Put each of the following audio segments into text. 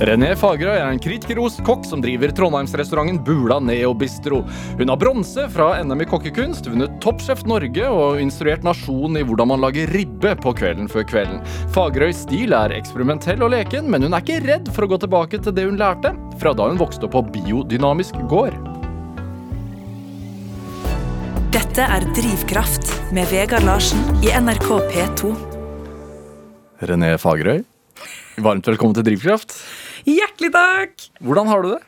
René Fagerøy er en kritikerrost kokk som driver Trondheimsrestauranten Bula Neo Bistro. Hun har bronse fra NM i kokkekunst, vunnet Toppsjef Norge og instruert nasjonen i hvordan man lager ribbe på Kvelden før kvelden. Fagerøys stil er eksperimentell og leken, men hun er ikke redd for å gå tilbake til det hun lærte fra da hun vokste opp på biodynamisk gård. Dette er Drivkraft med Vegard Larsen i NRK P2. René Fagerøy, varmt velkommen til Drivkraft. Hjertelig takk! Hvordan har du det?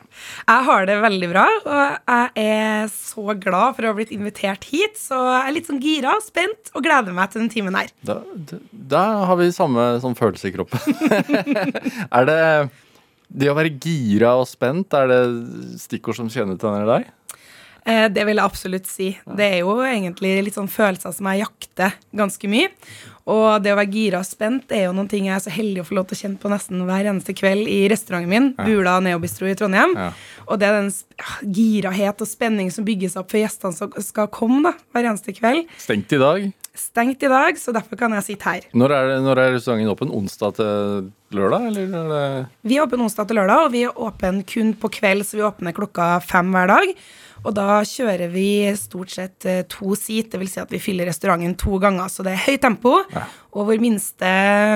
Jeg har det veldig bra, og jeg er så glad for å ha blitt invitert hit. Så jeg er litt sånn gira, spent og gleder meg til den timen her. Da, da, da har vi samme sånn følelse i kroppen. er det det å være gira og spent, er det stikkord som kjennetegner deg? Eh, det vil jeg absolutt si. Det er jo egentlig litt sånn følelser som jeg jakter ganske mye. Og det å være gira og spent er jo noen ting jeg er så heldig å få lov til å kjenne på nesten hver eneste kveld i restauranten min, ja. Bula Neobistro i Trondheim. Ja. Og det er den girahet og spenning som bygges opp for gjestene som skal komme da, hver eneste kveld. Stengt i dag? Stengt i dag, så derfor kan jeg sitte her. Når er, når er restauranten åpen? Onsdag til lørdag, eller er Vi er åpen onsdag til lørdag, og vi er åpen kun på kveld, så vi åpner klokka fem hver dag. Og da kjører vi stort sett eh, to seat, dvs. Si at vi fyller restauranten to ganger. Så det er høyt tempo. Ja. Og vår minste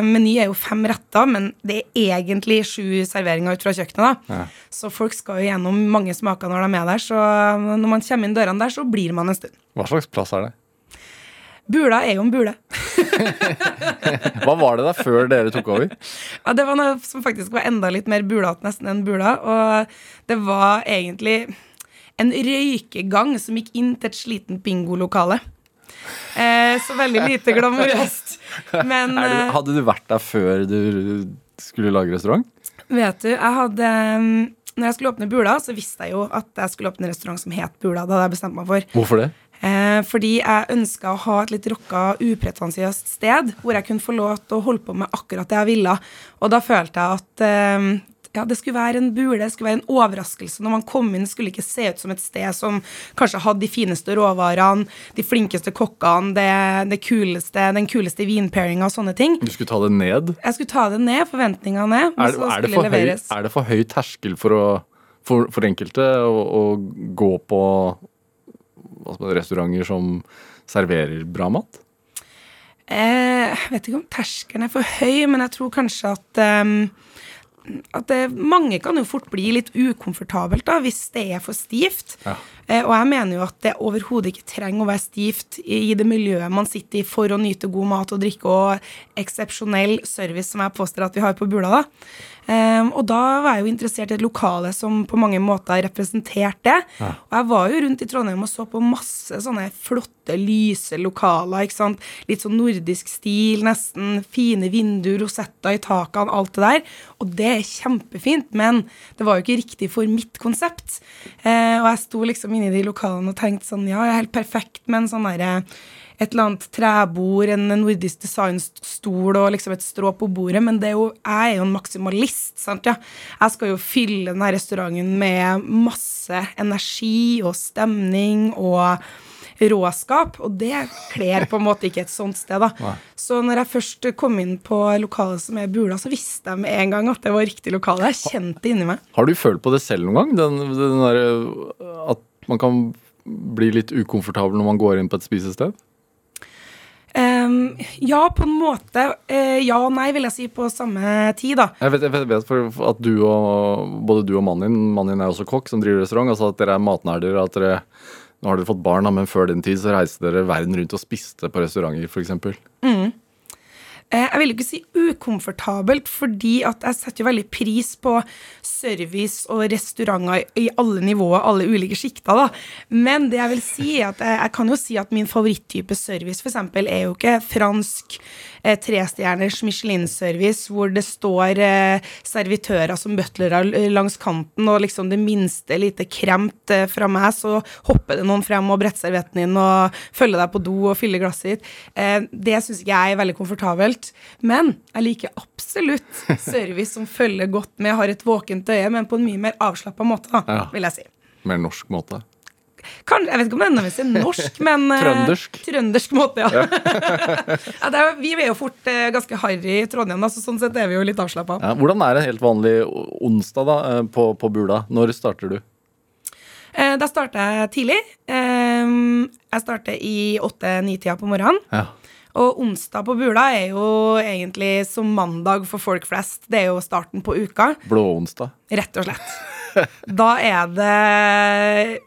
meny er jo fem retter, men det er egentlig sju serveringer ut fra kjøkkenet. da. Ja. Så folk skal jo gjennom mange smaker når de er med der, så når man kommer inn dørene der, så blir man en stund. Hva slags plass er det? Bula er jo en bule. Hva var det da før dere tok over? Ja, Det var noe som faktisk var enda litt mer bulete nesten enn bula. Og det var egentlig en røykegang som gikk inn til et sliten bingolokale. Eh, så veldig lite glamorøst. Men du, eh, Hadde du vært der før du skulle lage restaurant? Vet du, jeg hadde mm, Når jeg skulle åpne Bula, så visste jeg jo at jeg skulle åpne en restaurant som het Bula. Det hadde jeg bestemt meg for. Hvorfor det? Eh, fordi jeg ønska å ha et litt rocka, upretensiøst sted hvor jeg kunne få lov til å holde på med akkurat det jeg ville. Og da følte jeg at eh, ja, det skulle være en bule, det skulle være en overraskelse. Når man kom inn, det skulle ikke se ut som et sted som kanskje hadde de fineste råvarene, de flinkeste kokkene, det, det kuleste, den kuleste vinpairinga og sånne ting. Du skulle ta det ned? Jeg skulle ta det ned, forventningene ned. Er, det, er, det for høy, er det for høy terskel for, å, for, for enkelte å, å, gå på restauranter som serverer bra mat? Eh, jeg vet ikke om terskelen er for høy, men jeg tror kanskje at um, at det, mange kan jo fort bli litt ukomfortabelt da, hvis det er for stivt. Ja. Eh, og jeg mener jo at det overhodet ikke trenger å være stivt i, i, det miljøet man sitter i for å nyte god mat og drikke og eksepsjonell service, som jeg påstår at vi har på Bula. da. Um, og da var jeg jo interessert i et lokale som på mange måter representerte det. Ja. Og jeg var jo rundt i Trondheim og så på masse sånne flotte, lyse lokaler. ikke sant? Litt sånn nordisk stil, nesten. Fine vinduer, rosetter i takene, alt det der. Og det er kjempefint, men det var jo ikke riktig for mitt konsept. Uh, og jeg sto liksom inne i de lokalene og tenkte sånn, ja, jeg er helt perfekt med en sånn derre et eller annet trebord, en nordisk designstol og liksom et strå på bordet, men det er jo, jeg er jo en maksimalist. sant ja? Jeg skal jo fylle denne restauranten med masse energi og stemning og råskap, og det kler på en måte ikke et sånt sted. da. Nei. Så når jeg først kom inn på lokalet som er Bula, så visste jeg med en gang at det var riktig lokale. Jeg kjente det inni meg. Har du følt på det selv noen gang? Den, den der, at man kan bli litt ukomfortabel når man går inn på et spisested? Um, ja, på en måte. Uh, ja og nei, vil jeg si, på samme tid, da. Jeg vet, jeg vet at du og, både du og mannen din Mannen din er også kokk som driver restaurant. altså At dere er matnerder. at dere Nå har dere fått barn, men før den tid så reiste dere verden rundt og spiste på restauranter, f.eks. Mm. Eh, jeg vil ikke si ukomfortabelt, fordi at jeg setter jo veldig pris på service og restauranter i alle nivåer, alle ulike sjikter, da. Men det jeg vil si, er at jeg, jeg kan jo si at min favoritttype service f.eks. er jo ikke fransk eh, trestjerners Michelin-service hvor det står eh, servitører som butlere langs kanten, og liksom det minste lite kremt eh, fra meg, så hopper det noen frem og bretter servietten inn og følger deg på do og fyller glasset ditt. Eh, det syns ikke jeg er veldig komfortabelt helt. Men jeg liker absolutt service som følger godt med, har et våkent øye, men på en mye mer avslappa måte, da, ja. vil jeg si. Mer norsk måte? kan, Jeg vet ikke om det nødvendigvis er norsk, men eh, Trøndersk. Trøndersk måte, ja. ja det er, vi er jo fort eh, ganske harry i Trondheim, da, så sånn sett er vi jo litt avslappa. Ja, hvordan er en helt vanlig onsdag da, eh, på, på Bula? Når starter du? Eh, da starter jeg tidlig. Eh, jeg starter i åtte-ni-tida på morgenen. Ja. Og onsdag på Bula er jo egentlig som mandag for folk flest. Det er jo starten på uka, Blåonsdag. rett og slett. Da er det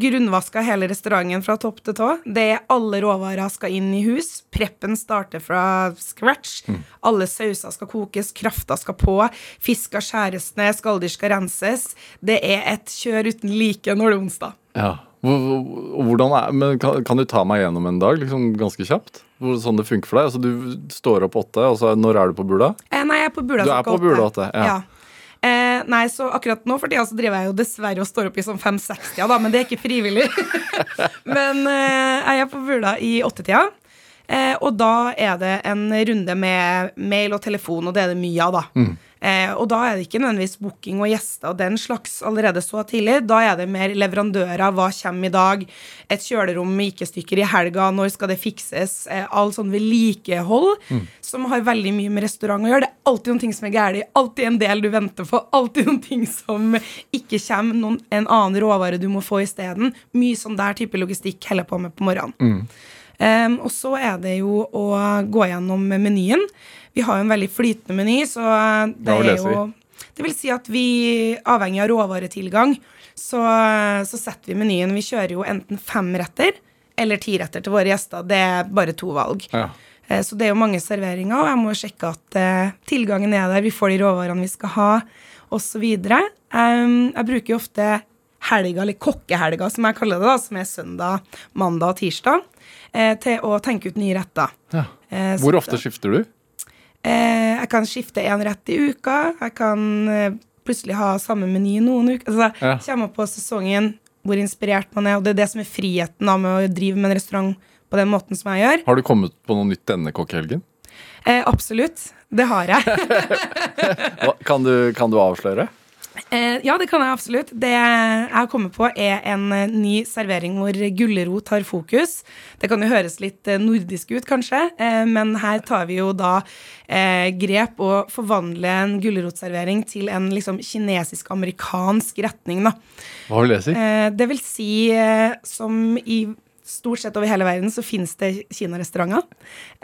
grunnvaska hele restauranten fra topp til tå. Det er Alle råvarer skal inn i hus. Preppen starter fra scratch. Alle sauser skal kokes, krafta skal på. Fisk skal skjæres ned, skalldyr skal renses. Det er et kjør uten like når det er onsdag. Ja. Hvordan er, men kan, kan du ta meg gjennom en dag liksom ganske kjapt? Sånn det funker for deg? Altså, du står opp åtte, og så når er du på Bula? Eh, nei, jeg er på Bula Du klokka på Bula åtte, ja. Eh, nei, så akkurat nå for tida så driver jeg jo dessverre og står opp i sånn 5-60, da, men det er ikke frivillig. men eh, jeg er på Bula i åttetida. Eh, og da er det en runde med mail og telefon, og det er det mye av, da. Mm. Eh, og da er det ikke nødvendigvis booking og gjester og den slags allerede så tidlig. Da er det mer leverandører. Hva kommer i dag? Et kjølerom med ikke-stykker i helga. Når skal det fikses? Eh, all sånn vedlikehold som har veldig mye med restaurant å gjøre. Det er alltid noen ting som er galt. Alltid en del du venter på. Alltid noen ting som ikke kommer. Noen, en annen råvare du må få isteden. Mye sånn der type logistikk holder på med på morgenen. Um, og så er det jo å gå gjennom menyen. Vi har jo en veldig flytende meny, så det vil er jo Det vil si at vi, avhengig av råvaretilgang, så, så setter vi menyen. Vi kjører jo enten fem retter eller ti retter til våre gjester. Det er bare to valg. Ja. Eh, Så det er jo mange serveringer, og jeg må sjekke at eh, tilgangen er der, vi får de råvarene vi skal ha, osv. Jeg bruker jo ofte helga, eller kokkehelga, som jeg kaller det, da, som er søndag, mandag og tirsdag, eh, til å tenke ut nye retter. Ja. Eh, Hvor ofte skifter du? Eh, jeg kan skifte én rett i uka. Jeg kan eh, plutselig ha samme meny noen uker. Altså, Ja. Kommer på sesongen hvor inspirert man er, og det er det som er friheten da, med å drive med en restaurant på den måten som jeg gjør. Har du kommet på noe nytt denne kokkehelgen? Eh, absolutt. Det har jeg. Kan du, kan du avsløre? Eh, ja, det kan jeg absolutt. Det jeg har kommet på, er en eh, ny servering hvor gulrot har fokus. Det kan jo høres litt eh, nordisk ut, kanskje, eh, men her tar vi jo da eh, grep og forvandler en gulrotservering til en liksom kinesisk-amerikansk retning, da. Hva vil det si? Eh, det vil si, som i stort sett over hele verden så finnes det kinarestauranter.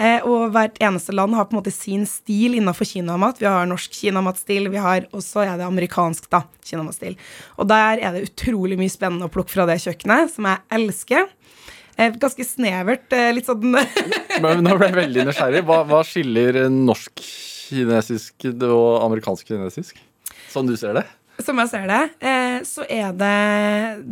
Eh, og hvert eneste land har på en måte sin stil innenfor kinamat. Vi har norsk kinamatstil, vi har også er det amerikansk da, kinamatstil. Og der er det utrolig mye spennende å plukke fra det kjøkkenet, som jeg elsker. Eh, ganske snevert, eh, litt sånn Men nå ble jeg veldig nysgjerrig. Hva, hva skiller norsk-kinesisk og amerikansk-kinesisk? Sånn du ser det? Som jeg ser det, eh, så er det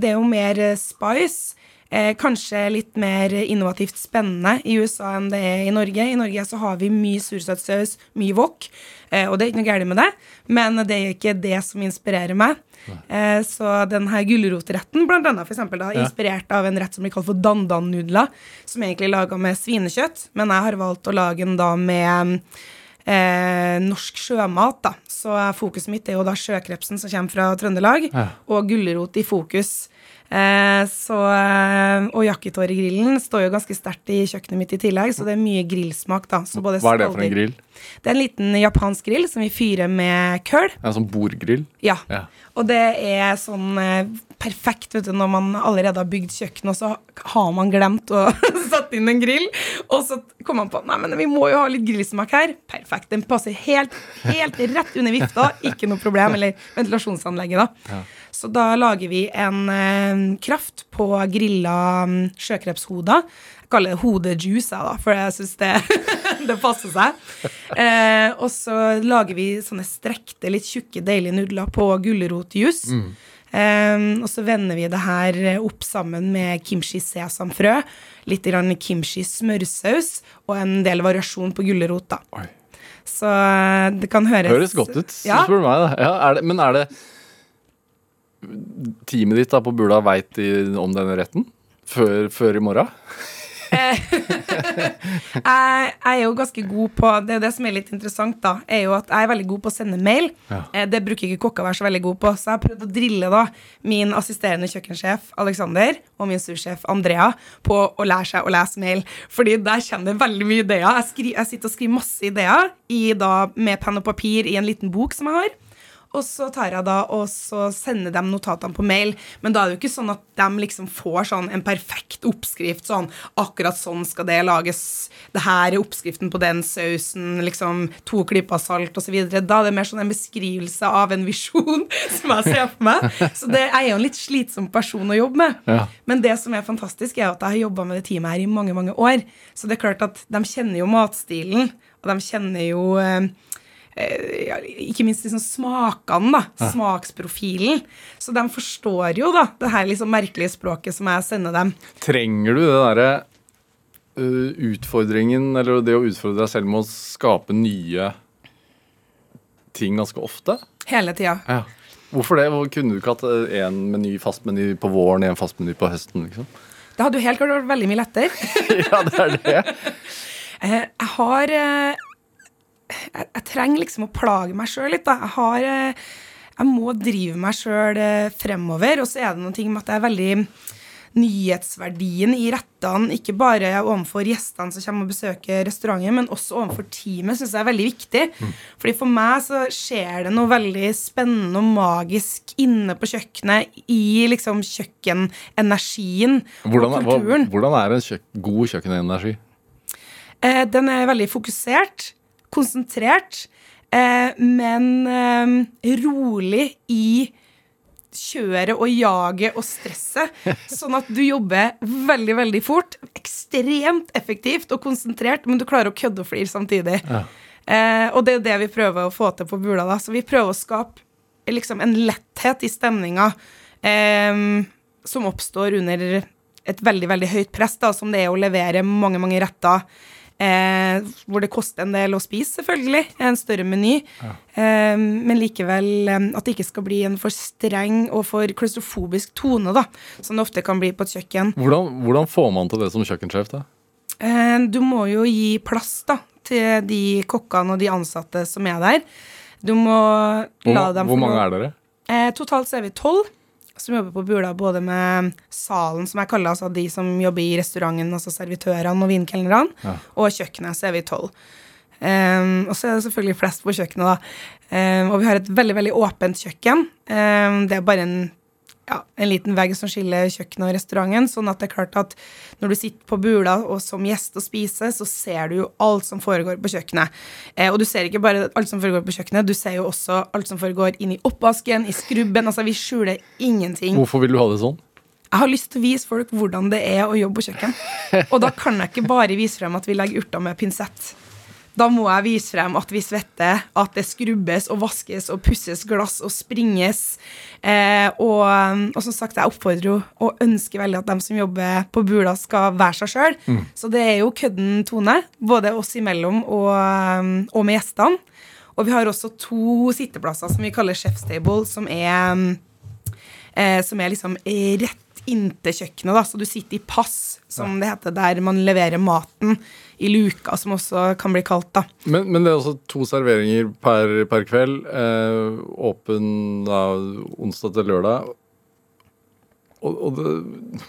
Det er jo mer spice. Eh, kanskje litt mer innovativt spennende i USA enn det er i Norge. I Norge så har vi mye sursøtsaus, mye wok, eh, og det er ikke noe galt med det, men det er ikke det som inspirerer meg. Eh, så denne gulrotretten, blant annet, for eksempel, da, Ja. inspirert av en rett som blir kalt for dandan-nudler, som egentlig er laga med svinekjøtt, men jeg har valgt å lage den da med eh, norsk sjømat, da. Så fokuset mitt er jo da sjøkrepsen som kommer fra Trøndelag, Ja. og gulrot i fokus. Eh, så, og og i grillen står jo ganske sterkt i kjøkkenet mitt i tillegg, så det er mye grillsmak, da. Så både Hva er det for en grill? Det er en liten japansk grill som vi fyrer med køl. En sånn bordgrill? Ja. Ja. Og det er sånn eh, perfekt vet du, når man allerede har bygd kjøkken, og så har man glemt å sette inn en grill. Og så kommer man på nei, men vi må jo ha litt grillsmak her. Perfekt. Den passer helt, helt rett under vifta. Ikke noe problem. Eller ventilasjonsanlegget, da. Så da lager vi en eh, kraft på grilla mm, sjøkrepshoder. Jeg kaller det hodejuice, da, for jeg syns det, det passer seg. Eh, og så lager vi sånne strekte, litt tjukke, deilige nudler på gulrotjuice. Eh, og så vender vi det her opp sammen med kimchi sesamfrø, litt grann kimchi smørsaus og en del variasjon på gulrot. da. Oi. Så eh, det kan høres Høres godt ut, Ja. spør du meg. Da. Ja, er det, men er det Teamet ditt da på Bula veit om denne retten? Før, før i morgen? Eh, jeg, er jo ganske god på Det er det som er litt interessant, da, er jo at jeg er veldig god på å sende mail. Ja. Eh, det bruker ikke kokka å være så veldig god på, så jeg har prøvd å drille da min assisterende kjøkkensjef Alexander og min sursjef Andrea på å lære seg å lese mail. Fordi der kommer det veldig mye ideer. Jeg, skri, jeg sitter og skriver masse ideer i, da, med penn og papir i en liten bok som jeg har. Og så tar jeg da og så sender dem notatene på mail. Men da er det jo ikke sånn at de liksom får sånn en perfekt oppskrift. Sånn akkurat sånn skal det lages. Det her er oppskriften på den sausen. Liksom to klyper salt osv. Da er det mer sånn en beskrivelse av en visjon som jeg ser for meg. Så det er jo en litt slitsom person å jobbe med. Ja. Men det som er fantastisk, er at jeg har jobba med det teamet her i mange, mange år. Så det er klart at de kjenner jo matstilen, og de kjenner jo eh, ikke minst liksom smakene, da. Smaksprofilen. Så de forstår jo da det her liksom merkelige språket som jeg sender dem. Trenger du det derre uh, utfordringen, eller det å utfordre deg selv med å skape nye ting ganske ofte? Hele tida. Ja. Hvorfor det? Kunne du ikke hatt én meny, fast meny på våren, én fast meny på høsten? liksom? Det hadde jo helt klart vært veldig mye lettere. ja, det er det. Eh, jeg har eh, jeg, jeg trenger liksom å plage meg sjøl litt, da. Jeg har eh, Jeg må drive meg sjøl fremover. Og så er det noen ting med at det er veldig nyhetsverdien i rettene, ikke bare overfor gjestene som kommer og besøker restauranten, men også overfor teamet, syns jeg er veldig viktig. Fordi For meg så skjer det noe veldig spennende og magisk inne på kjøkkenet, i liksom kjøkkenenergien Hvordan, og hva, hvordan er en kjøk god kjøkkenenergi? Eh, den er veldig fokusert, konsentrert, eh, men eh, rolig i kjøret og jaget og stresset. Sånn at du jobber veldig, veldig fort, ekstremt effektivt og konsentrert, men du klarer å kødde og flire samtidig. Eh, og det er det vi prøver å få til på Bula. da. Så vi prøver å skape liksom, en letthet i stemninga eh, som oppstår under et veldig veldig høyt press, da, som det er å levere mange mange retter. Eh, hvor det koster en del å spise, selvfølgelig. En større meny. Eh, men likevel eh, at det ikke skal bli en for streng og for klaustrofobisk tone, da, som det ofte kan bli på et kjøkken. Hvordan, hvordan får man til det som kjøkkensjef? da? Eh, du må jo gi plass da, til de kokkene og de ansatte som er der. Du må Hvor, la dem hvor mange er dere? Eh, totalt så er vi tolv som jobber på Bula, både med salen, som jeg kaller altså de som jobber i restauranten, altså servitørene og vinkelnerne, Ja. og kjøkkenet, så er vi tolv. Um, og så er det selvfølgelig flest på kjøkkenet, da. Um, og vi har et veldig, veldig åpent kjøkken. Um, det er bare en, ja, en liten vegg som skiller kjøkkenet og restauranten, sånn at det er klart at når du sitter på Bula og som gjest og spiser, så ser du jo alt som foregår på kjøkkenet. Eh, og du ser ikke bare alt som foregår på kjøkkenet, du ser jo også alt som foregår inn i oppvasken, i skrubben. Altså, vi skjuler ingenting. Hvorfor vil du ha det sånn? Jeg har lyst til å vise folk hvordan det er å jobbe på kjøkken. Og da kan jeg ikke bare vise frem at vi legger urter med pinsett. Da må jeg vise frem at vi svetter, at det skrubbes og vaskes og pusses glass og springes. Eh, og, og som sagt, jeg oppfordrer jo og ønsker veldig at de som jobber på Bula, skal være seg sjøl. Så det er jo kødden tone, både oss imellom og, og med gjestene. Og vi har også to sitteplasser som vi kaller chef's table, som er eh, som er liksom rett inntil kjøkkenet. da, Så du sitter i pass, som det heter, der man leverer maten. I luka, som også kan bli kalt. da. Men, men det er altså to serveringer per, per kveld. Eh, åpen da, onsdag til lørdag. Og, og det,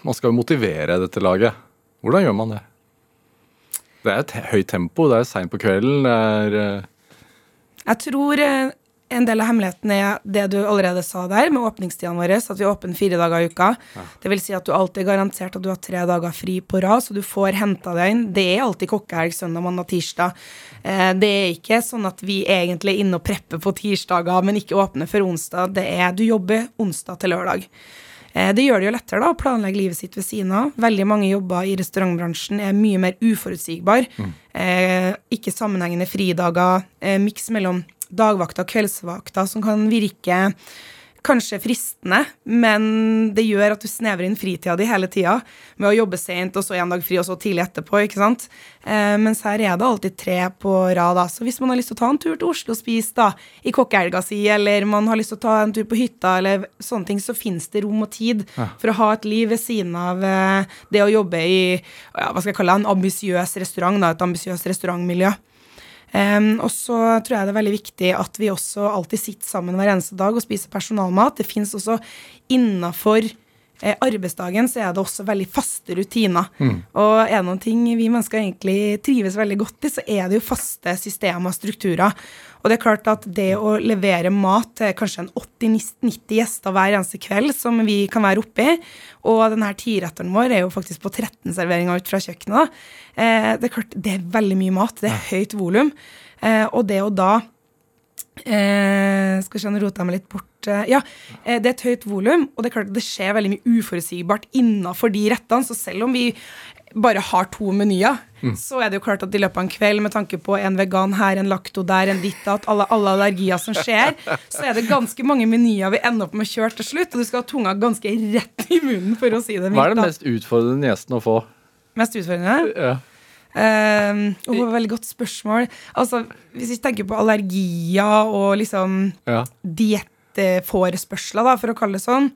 man skal jo motivere dette laget. Hvordan gjør man det? Det er et høyt tempo, det er seint på kvelden. det er... Eh, Jeg tror eh, en del av hemmeligheten er det du allerede sa der, med åpningstidene våre, at vi er åpne fire dager i uka. Det vil si at du alltid er garantert at du har tre dager fri på rad, så du får henta deg inn. Det er alltid kokkehelg søndag, mandag, tirsdag. Eh, det er ikke sånn at vi egentlig er inne og prepper på tirsdager, men ikke åpner før onsdag. Det er du jobber onsdag til lørdag. Eh, Det gjør det jo lettere da, å planlegge livet sitt ved siden av. Veldig mange jobber i restaurantbransjen er mye mer uforutsigbar. Eh, ikke sammenhengende fridager. Eh, miks mellom dagvakter og kveldsvakta som kan virke kanskje fristende, men det gjør at du snevrer inn fritida di hele tida med å jobbe sent, og så en dag fri, og så tidlig etterpå, ikke sant. Eh, mens her er det alltid tre på rad, da. Så hvis man har lyst til å ta en tur til Oslo og spise da, i kokkeelga si, eller man har lyst til å ta en tur på hytta, eller sånne ting, så finnes det rom og tid ja. for å ha et liv ved siden av eh, det å jobbe i ja, hva skal jeg kalle det, en ambisiøs restaurant, da, et ambisiøst restaurantmiljø. Og så tror jeg det er veldig viktig at vi også alltid sitter sammen hver eneste dag og spiser personalmat. Det fins også innafor arbeidsdagen så er det også veldig faste rutiner. Mm. Og er det noen ting vi mennesker egentlig trives veldig godt i, så er det jo faste systemer og strukturer. Og det er klart at det å levere mat til kanskje en 80-90 gjester hver eneste kveld, som vi kan være oppi, og denne tiretteren vår er jo faktisk på 13 serveringer ut fra kjøkkenet, eh, det er klart det er veldig mye mat. Det er høyt volum. Eh, og det å da eh, Skal vi se, nå roter jeg meg litt bort. Eh, ja, eh, det er et høyt volum, og det er klart det skjer veldig mye uforutsigbart innafor de rettene. Så selv om vi bare har to menyer, mm. så er det jo klart at i løpet av en kveld, med tanke på en vegan her, en lakto der, en ditt at alle, alle, allergier som skjer, så er det ganske mange menyer vi ender opp med å kjøre til slutt, og du skal ha tunga ganske rett i munnen, for å si det mildt. Hva er det mest utfordrende gjesten å få? Mest utfordrende? Ja. Um, oh, veldig godt spørsmål. Altså, Hvis vi tenker på allergier og liksom ja. Diettforespørsler, for å kalle det sånn,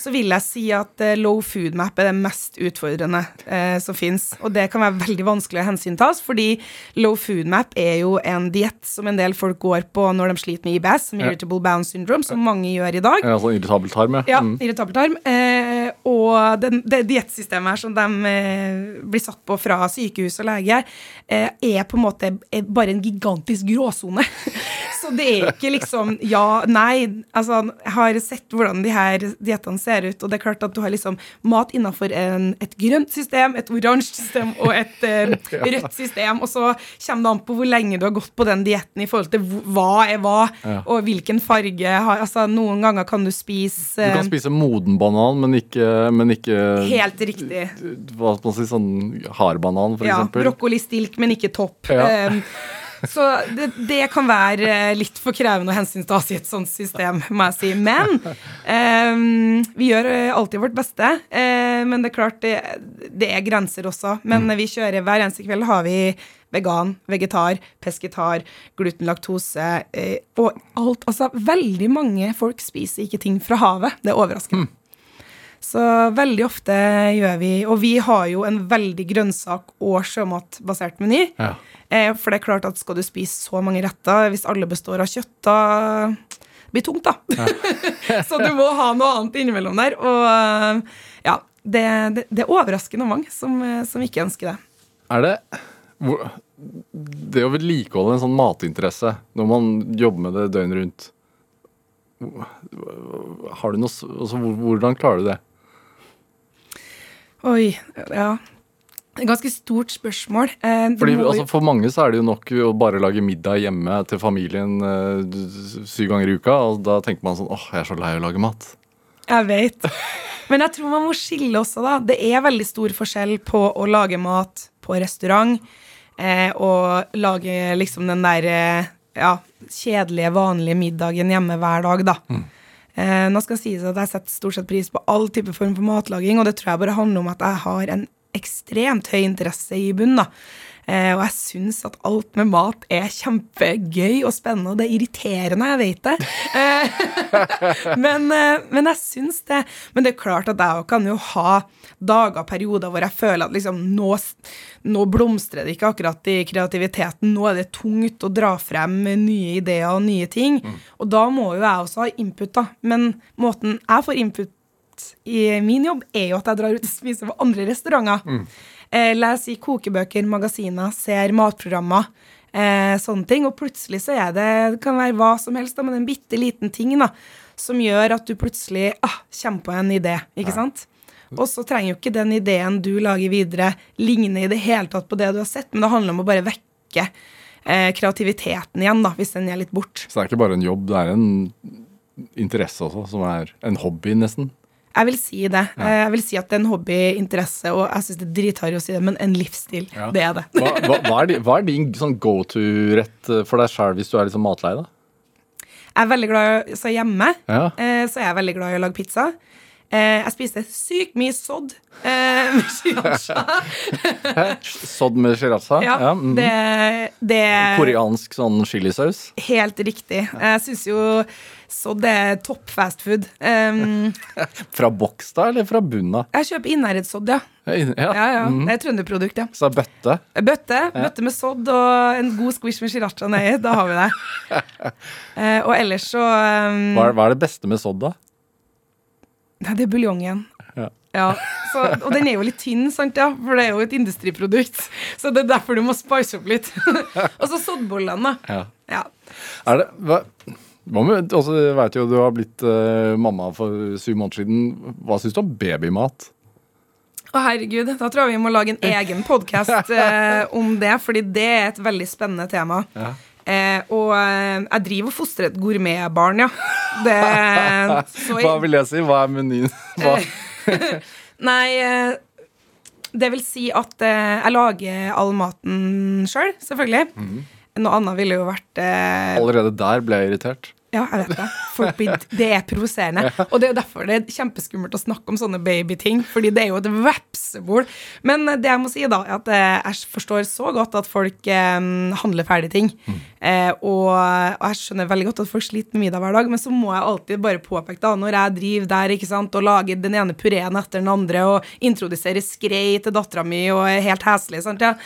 så vil jeg si at uh, low food map er det mest utfordrende eh, som fins. Og det kan være veldig vanskelig å hensyntas, fordi low food map er jo en diett som en del folk går på når de sliter med IBS, som irritable bound syndrome, som mange gjør i dag. Ja, altså irritabel tarm, ja. ja mm. irritabel tarm. Eh, og den, det diettsystemet her som de blir satt på fra sykehus og lege, er på en måte bare en gigantisk gråsone. så det er ikke liksom ja, nei. Altså, jeg har sett hvordan de her diettene ser ut, og det er klart at du har liksom mat innafor et grønt system, et oransje system og et eh, rødt system, og så kommer det an på hvor lenge du har gått på den dietten i forhold til hva er hva, ja. og hvilken farge har Altså, noen ganger kan du spise Du kan spise moden banan, men ikke, men ikke Helt riktig. Hva skal man si, sånn hardbanan, for ja, eksempel. Ja, brokkolistilk, men ikke topp. Ja. Um, så det, det, kan være litt for krevende å hensyntas i et sånt system, må jeg si. Men um, vi gjør alltid vårt beste. Uh, men det er klart, det, det er grenser også. Men mm. vi kjører hver eneste kveld har vi vegan, vegetar, pesketar, gluten, laktose uh, og alt. Altså, veldig mange folk spiser ikke ting fra havet. Det er overraskende. Mm. Så veldig ofte gjør vi Og vi har jo en veldig grønnsak- og sjømatbasert meny. Ja. Eh, for det er klart at skal du spise så mange retter, hvis alle består av kjøtt, da blir det tungt, da. Ja. så du må ha noe annet innimellom der. Og eh, ja, det, det, det er overraskende mange som, eh, som, ikke ønsker det. Er det Det å vedlikeholde en sånn matinteresse når man jobber med det døgnet rundt har du noe, altså, Hvordan klarer du det? Oi, ja. Ganske stort spørsmål. Eh, Fordi altså, For mange så er det jo nok å bare lage middag hjemme til familien eh, syv ganger i uka. Og da tenker man sånn åh, jeg er så lei av å lage mat. Jeg vet. Men jeg tror man må skille også, da. Det er veldig stor forskjell på å lage mat på restaurant eh, og lage liksom den der eh, ja, kjedelige, vanlige middagen hjemme hver dag, da. Mm. Eh, nå skal jeg sies at jeg setter stort sett pris på all type form for matlaging, og det tror jeg bare handler om at jeg har en ekstremt høy interesse i bunnen. Eh, og jeg syns at alt med mat er kjempegøy og spennende, og det er irriterende, jeg vet det. Eh, men, eh, men, jeg syns det. Men det er klart at jeg kan jo ha dager, perioder, hvor jeg føler at liksom nå, nå blomstrer det ikke akkurat i kreativiteten. Nå er det tungt å dra frem nye ideer og nye ting. Mm. Og da må jo jeg også ha input, da. Men måten jeg får input i min jobb, er jo at jeg drar ut og spiser på andre restauranter. Mm. Eh, leser i kokebøker, magasiner, ser matprogrammer. Eh, sånne ting. Og plutselig så er det Det kan være hva som helst, da, men en bitte liten ting da, som gjør at du plutselig ah, kommer på en idé. Ikke ja. sant? Og så trenger jo ikke den ideen du lager videre, ligne i det hele tatt på det du har sett, men det handler om å bare vekke eh, kreativiteten igjen, da, hvis den er litt bort. Så det er ikke bare en jobb, det er en interesse også, som er en hobby, nesten? Jeg vil si det. Ja. Eh, jeg vil si at det er en hobbyinteresse, og jeg syns det er dritharry å si det, men en livsstil. Ja. Det er det. hva, hva, hva, er din, hva, er din, sånn go to-rett eh, for deg sjøl hvis du er liksom matlei, da? Jeg er veldig glad i Så hjemme Ja. eh, så er jeg veldig glad i å lage pizza. Eh, jeg spiste sykt mye sodd eh, med sriracha. Sodd med sriracha? Ja, mhm. det, det Koreansk sånn chilisaus? Helt riktig. Jeg syns jo sodd er topp fast food. Um, Fra boks, da, eller fra bunna? jeg kjøper Innherredssodd, ja. Ja. Ja, ja. mhm. Det er trønderprodukt, ja. Så bøtte? Bøtte, bøtte med sodd og en god squish med sriracha nedi. Da har vi det. Eh, og ellers så um, Hva er, hva er det beste med sodd, da? Nei, det er buljongen. Ja. Ja, så, og den er jo litt tynn, sant, ja, for det er jo et industriprodukt. Så det er derfor du må spice opp litt. og så soddbollene, da. Ja. Ja. Er det hva, med, altså, Jeg vet jo du har blitt uh, mamma for syv måneder siden. Hva syns du om babymat? Å herregud, da tror jeg vi må lage en egen podkast uh, om det, fordi det er et veldig spennende tema. Ja. Eh, og eh, jeg driver og fostrer et gourmetbarn, ja. Det, så Hva vil jeg si? Hva er menyen? Hva? Nei, eh, det vil si at eh, jeg lager all maten sjøl, selv, selvfølgelig. Mm. Noe annet ville jo vært eh, Allerede der ble jeg irritert. Ja, jeg vet det. Forbid. det er provoserende. Og det er jo derfor det er kjempeskummelt å snakke om sånne babyting, fordi det er jo et vepsebol. Men det jeg må si, da, er at eh, jeg forstår så godt at folk eh, handler ferdig ting. Eh, og, og jeg skjønner veldig godt at folk sliter med middag hver dag, men så må jeg alltid bare påpeke, da, når jeg driver der ikke sant, og lager den ene pureen etter den andre, og introduserer skrei til dattera mi og er helt heslig, sant, ja.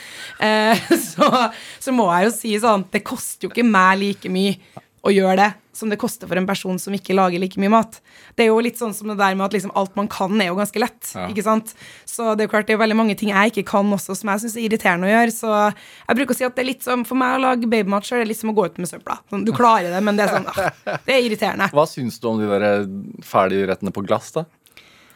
eh, så, så må jeg jo si sånn Det koster jo ikke meg like mye å gjøre det som det koster for en person som ikke lager like mye mat. Det er jo litt sånn som det der med at liksom alt man kan, er jo ganske lett. Ja. ikke sant? Så det er jo klart det er veldig mange ting jeg ikke kan også, som jeg syns er irriterende å gjøre. Så jeg bruker å si at det er litt som for meg å lage babymat sjøl, er litt som å gå ut med søpla. Sånn, du klarer det, men det er sånn ah, Det er irriterende. Hva syns du om de der eh, ferdigrettene på glass, da?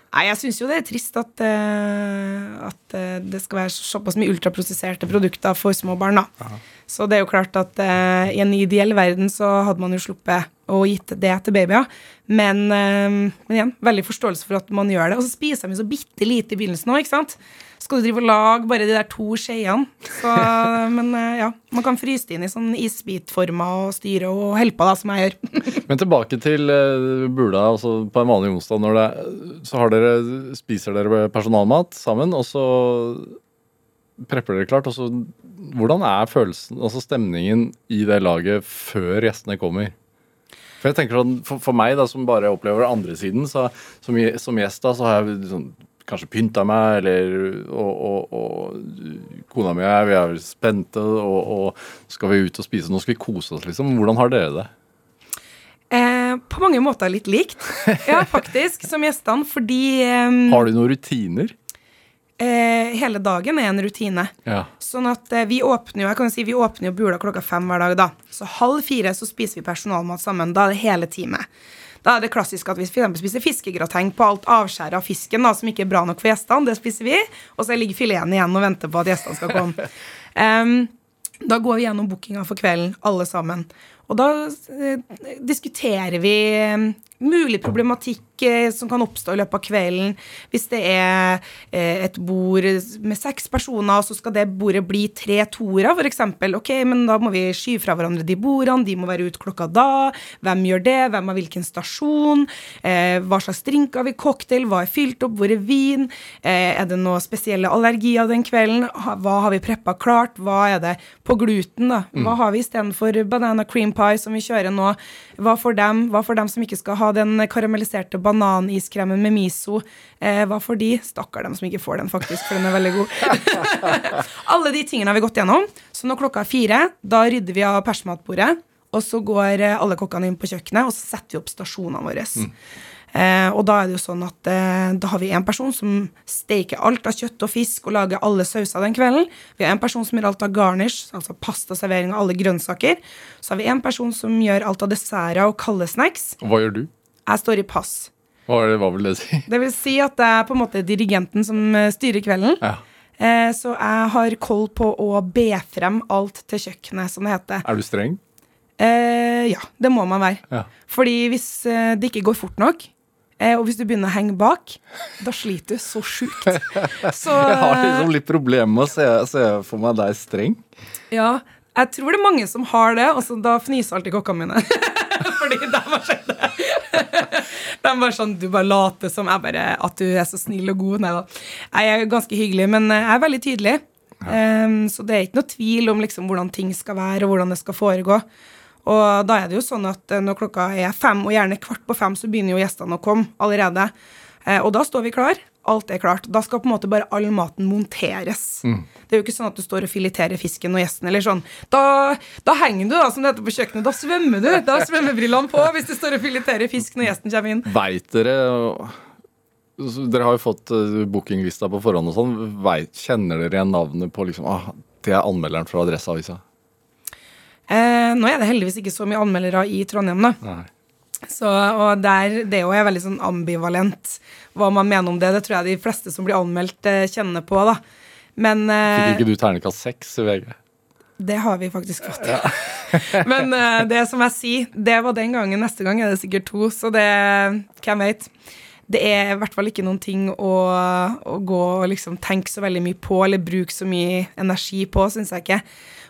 Nei, jeg syns jo det er trist at, uh, at uh, det skal være såpass mye ultraprosesserte produkter for små barn, da. Så det er jo klart at eh, i en ideell verden så hadde man jo sluppet å gitt det til babyer. Men, eh, men igjen, veldig forståelse for at man gjør det. Og så spiser de så bitte lite i begynnelsen òg, ikke sant. Skal du drive og lage bare de der to skjeene? Men eh, ja, man kan fryse det inn i sånn isbitformer og styre og holde på, da, som jeg gjør. Men tilbake til uh, Bula. Altså på en vanlig onsdag når det, så har dere, spiser dere personalmat sammen, og så prepper dere klart. Og så, hvordan er følelsen, altså stemningen i det laget før gjestene kommer? For jeg tenker sånn, for, for meg da, som bare opplever det andre siden, så, som, som gjest da, så har jeg sånn, kanskje pynta meg, eller og, og, og kona mi og jeg, vi er spente, og, og skal vi ut og spise, nå skal vi kose oss, liksom. Hvordan har dere det? Eh, på mange måter litt likt, ja, faktisk, som gjestene, fordi eh, Har du noen rutiner? Eh, hele dagen er en rutine. Ja. Sånn at eh, vi åpner jo jeg kan si, vi åpner jo Bula klokka fem hver dag. da. Så halv fire så spiser vi personalmat sammen. Da er det hele teamet. Da er det klassisk at vi for spiser fiskegrateng på alt avskjæret av fisken da, som ikke er bra nok for gjestene. Det spiser vi. Og så ligger fileten igjen og venter på at gjestene skal komme. um, da går vi gjennom bookinga for kvelden, alle sammen. Og da eh, diskuterer vi mulig problematikk som kan oppstå i løpet av kvelden. Hvis det er eh, et bord med seks personer, så skal det bordet bli tre toere, f.eks. Ok, men da må vi skyve fra hverandre de bordene, de må være ute klokka da. Hvem gjør det? Hvem har hvilken stasjon? Eh, hva slags drink har vi? Cocktail? Hva er fylt opp? Hvor er vin? Eh, er det noe spesielle allergier den kvelden? Hva har vi preppa klart? Hva er det på gluten, da? Hva har vi istedenfor banana cream pie, som vi kjører nå? Hva for dem? Hva for dem som ikke skal ha den karamelliserte bananiskremmen med miso? Eh, hva for de? Stakkar dem som ikke får den, faktisk, for den er veldig god. Alle de tingene har vi gått gjennom. Så når klokka er fire, da rydder vi av persmatbordet. Og så går eh, alle kokkene inn på kjøkkenet, og så setter vi opp stasjonene våre. Eh, og da er det jo sånn at eh, da har vi en person som steker alt av kjøtt og fisk og lager alle sauser den kvelden. Vi har en person som gjør alt av garnish, altså pastaservering av alle grønnsaker. Så har vi en person som gjør alt av desserter og kalde snacks. Hva gjør du? Jeg står i pass. Hva, det, hva vil det si? Det vil si at det er på en måte dirigenten som eh, styrer kvelden. Ja. Eh, så jeg har koll på å be frem alt til kjøkkenet, som det heter. Er du streng? Eh, ja, det må man være. Ja. Fordi hvis eh, det ikke går fort nok, eh, og hvis du begynner å henge bak, da sliter du så sjukt. Så Jeg har liksom litt problemer med å se, se for meg deg streng. ja, jeg tror det er mange som har det, og da fniser alltid kokkene mine. For Fordi de var sånn De bare sånn Du bare later som jeg bare, at du er så snill og god. Nei da. Jeg er ganske hyggelig, men jeg er veldig tydelig. Um, så det er ikke noe tvil om liksom hvordan ting skal være, og hvordan det skal foregå. Og da er det jo sånn at eh, når klokka er fem, og gjerne kvart på fem, så begynner jo gjestene å komme allerede. Eh, og da står vi klar. Alt er klart. Da skal på en måte bare all maten monteres. Mm. Det er jo ikke sånn at du står og fileterer fisken og gjesten, eller sånn. Da, da henger du, da, som det heter på kjøkkenet. Da svømmer du. Da svømmer brillene på hvis du står og fileterer fisk når gjesten kommer inn. Veit dere dere har jo fått uh, bookinglista på forhånd og sånn. Kjenner dere igjen navnet på liksom, ah, det er anmelderen fra Adresseavisa? Eh, nå er det heldigvis ikke så mye anmeldere i Trondheim, da. Nei. Så, og der, det er jo veldig sånn ambivalent hva man mener om det. Det tror jeg de fleste som blir anmeldt, eh, kjenner på. da. Men eh, Fikk ikke du terningkast seks i VG? Det har vi faktisk fått. Ja. Men eh, det som jeg sier, det var den gangen. Neste gang er det sikkert to, så det Hvem veit? Det er i hvert fall ikke noen ting å, å gå og liksom tenke så veldig mye på, eller bruke så mye energi på, syns jeg ikke.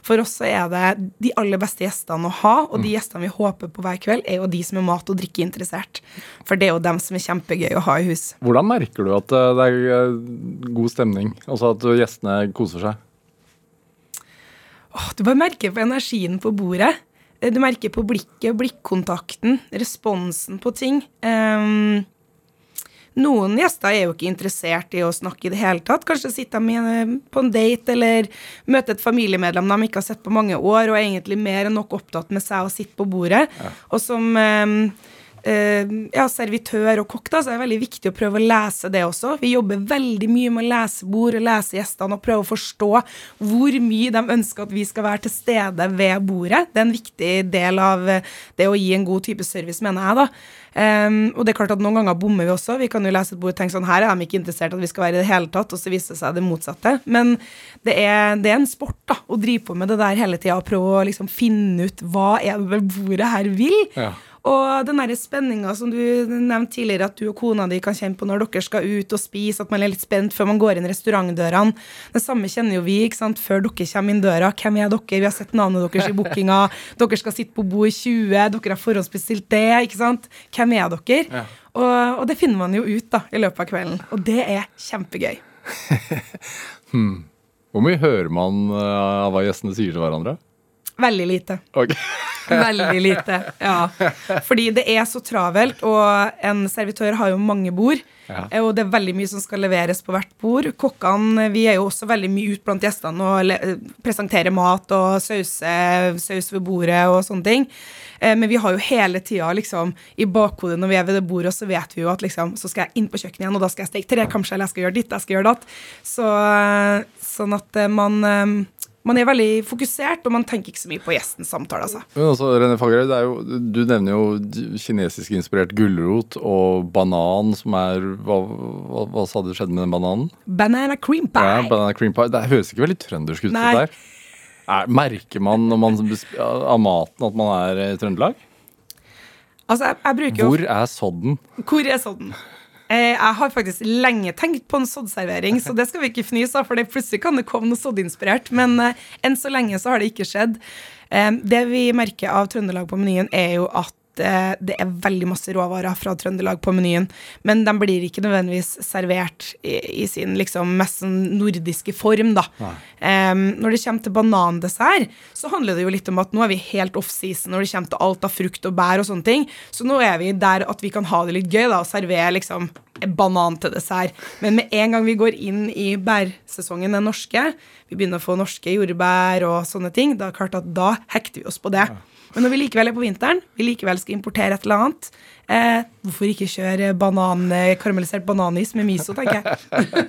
For oss så er det de aller beste gjestene å ha, og de mm. gjestene vi håper på hver kveld, er jo de som er mat- og drikkeinteressert. For det er jo dem som er kjempegøy å ha i hus. Hvordan merker du at eh, det er eh, god stemning? Altså at gjestene koser seg? Åh, du bare merker på energien på bordet. Eh, du merker på blikket, blikkontakten, responsen på ting. Um, noen gjester er jo ikke interessert i å snakke i det hele tatt. Kanskje sitter de på en date eller møter et familiemedlem de ikke har sett på mange år, og er egentlig mer enn nok opptatt med seg å sitte på bordet. Ja. Og som uh, ja, servitør og kokk, da, så er det veldig viktig å prøve å lese det også. Vi jobber veldig mye med å lese bord og lese gjestene og prøve å forstå hvor mye de ønsker at vi skal være til stede ved bordet. Det er en viktig del av det å gi en god type service, mener jeg, da. Um, og det er klart at noen ganger bommer vi også. Vi kan jo lese et bord og tenke sånn her er de ikke interessert at vi skal være i det hele tatt, og så viser det seg det motsatte. Men det er, det er en sport da, å drive på med det der hele tida og prøve å liksom finne ut hva er det bordet her vil. Ja. Og den der spenninga som du nevnte tidligere, at du og kona di kan kjenne på når dere skal ut og spise, at man er litt spent før man går inn restaurantdørene. Det samme kjenner jo vi ikke sant, før dere kommer inn døra. Hvem er dere? Vi har sett navnet deres i bookinga. Dere skal sitte på bord 20. Dere har forhåndsbestilt det. ikke sant? Hvem er dere? Ja. Og, og, det finner man jo ut da, i løpet av kvelden. Og det er kjempegøy. hmm. Hvor mye hører man uh, av hva gjestene sier til hverandre? Veldig lite. Okay. Veldig lite, ja. Fordi det er så travelt, og en servitør har jo mange bord. Ja. Og det er veldig mye som skal leveres på hvert bord. Kokkene vi er jo også veldig mye ute blant gjestene og presenterer mat og sause, saus ved bordet og sånne ting. Eh, men vi har jo hele tida liksom, i bakhodet når vi er ved det bordet, så vet vi jo at liksom, så skal jeg inn på kjøkkenet igjen, og da skal jeg steke tre kamskjell, jeg skal gjøre ditt, jeg skal gjøre datt. Så, sånn at eh, man eh, man er veldig fokusert, og man tenker ikke så mye på gjestens samtale. Altså. Men også, René Fagerøy, du nevner jo kinesisk inspirert gulrot og banan, som er Hva, hva, hva sa du skjedde med den bananen? Banana cream pie. Ja, banana cream pie. Det høres ikke veldig trøndersk ut. Nei. der. Er, merker man når man av maten at man er i Trøndelag? Altså, jeg, jeg Hvor er sodden? Hvor er sodden? Eh, jeg har faktisk lenge tenkt på en soddservering, så det skal vi ikke fnyse av, for plutselig kan det komme noe soddinspirert. Men uh, enn så lenge så har det ikke skjedd. Um, det vi merker av Trøndelag på menyen, er jo at Eh, det er veldig masse råvarer fra Trøndelag på menyen, men de blir ikke nødvendigvis servert i, i sin liksom mest sånn nordiske form, da. Um, når det kommer til banandessert, så handler det jo litt om at nå er vi helt off-season når det kommer til alt av frukt og bær og sånne ting. Så nå er vi der at vi kan ha det litt gøy, da, og servere liksom banan til dessert. Men med en gang vi går inn i bærsesongen, den norske, vi begynner å få norske jordbær og sånne ting, da er det klart at da hekter vi oss på det. Ja. Men når vi likevel er på vinteren, vi likevel skal importere et eller annet, eh, hvorfor ikke kjøre banan, eh, karamellisert bananis med miso, tenker jeg.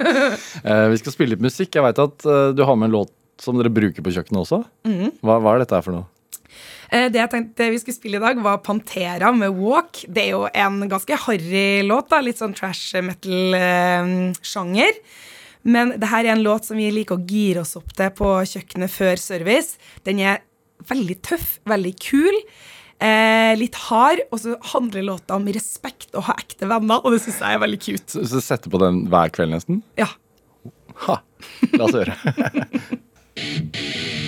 eh, vi skal spille litt musikk. Jeg veit at eh, du har med en låt som dere bruker på kjøkkenet også. Mm. Hva, hva, er dette her for noe? Eh, det jeg tenkte vi skulle spille i dag, var Pantera med Walk. Det er jo en ganske harry låt. da, Litt sånn trash metal-sjanger. Eh, Men det her er en låt som vi liker å gire oss opp til på kjøkkenet før service. Den er veldig tøff, veldig kul. Eh, litt hard, og så handler låta om respekt og ha ekte venner, og det syns jeg er veldig cute. Så, så setter på den hver kveld, nesten? Ja. Ha. La oss høre.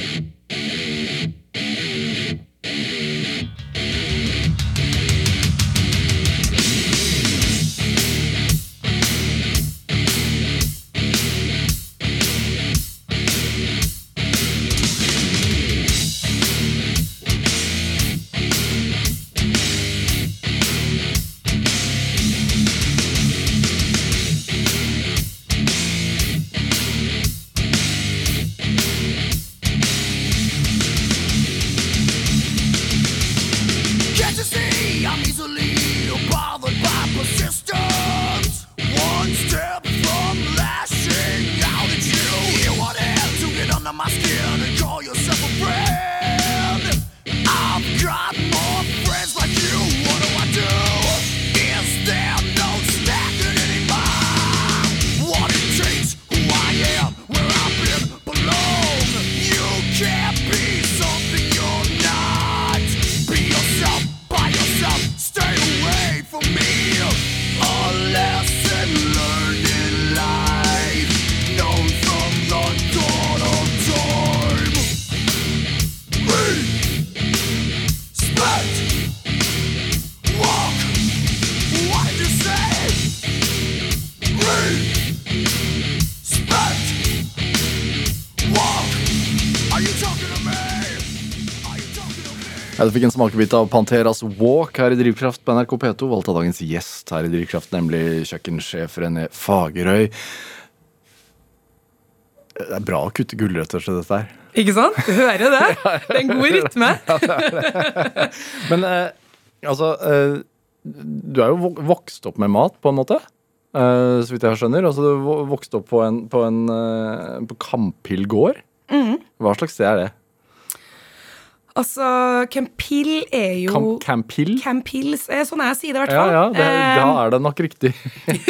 Ja, du fikk en smakebit av Panteras Walk her i Drivkraft på NRK P2. Valgt av dagens gjest her i Drivkraft, nemlig kjøkkensjef René Fagerøy. Det er bra å kutte gulrøtter til dette her. Ikke sant? Du hører det. Det er en god rytme. Men eh, altså eh, Du er jo vokst opp med mat, på en måte. Eh, så vidt jeg skjønner. Altså, du vo- vokste opp på en på, en, på Kamphill gård. Hva slags sted er det? Altså, Campill er jo Camp Campill? Campills er sånn jeg sier det, i hvert fall. ja, det, Eh, da er det nok riktig.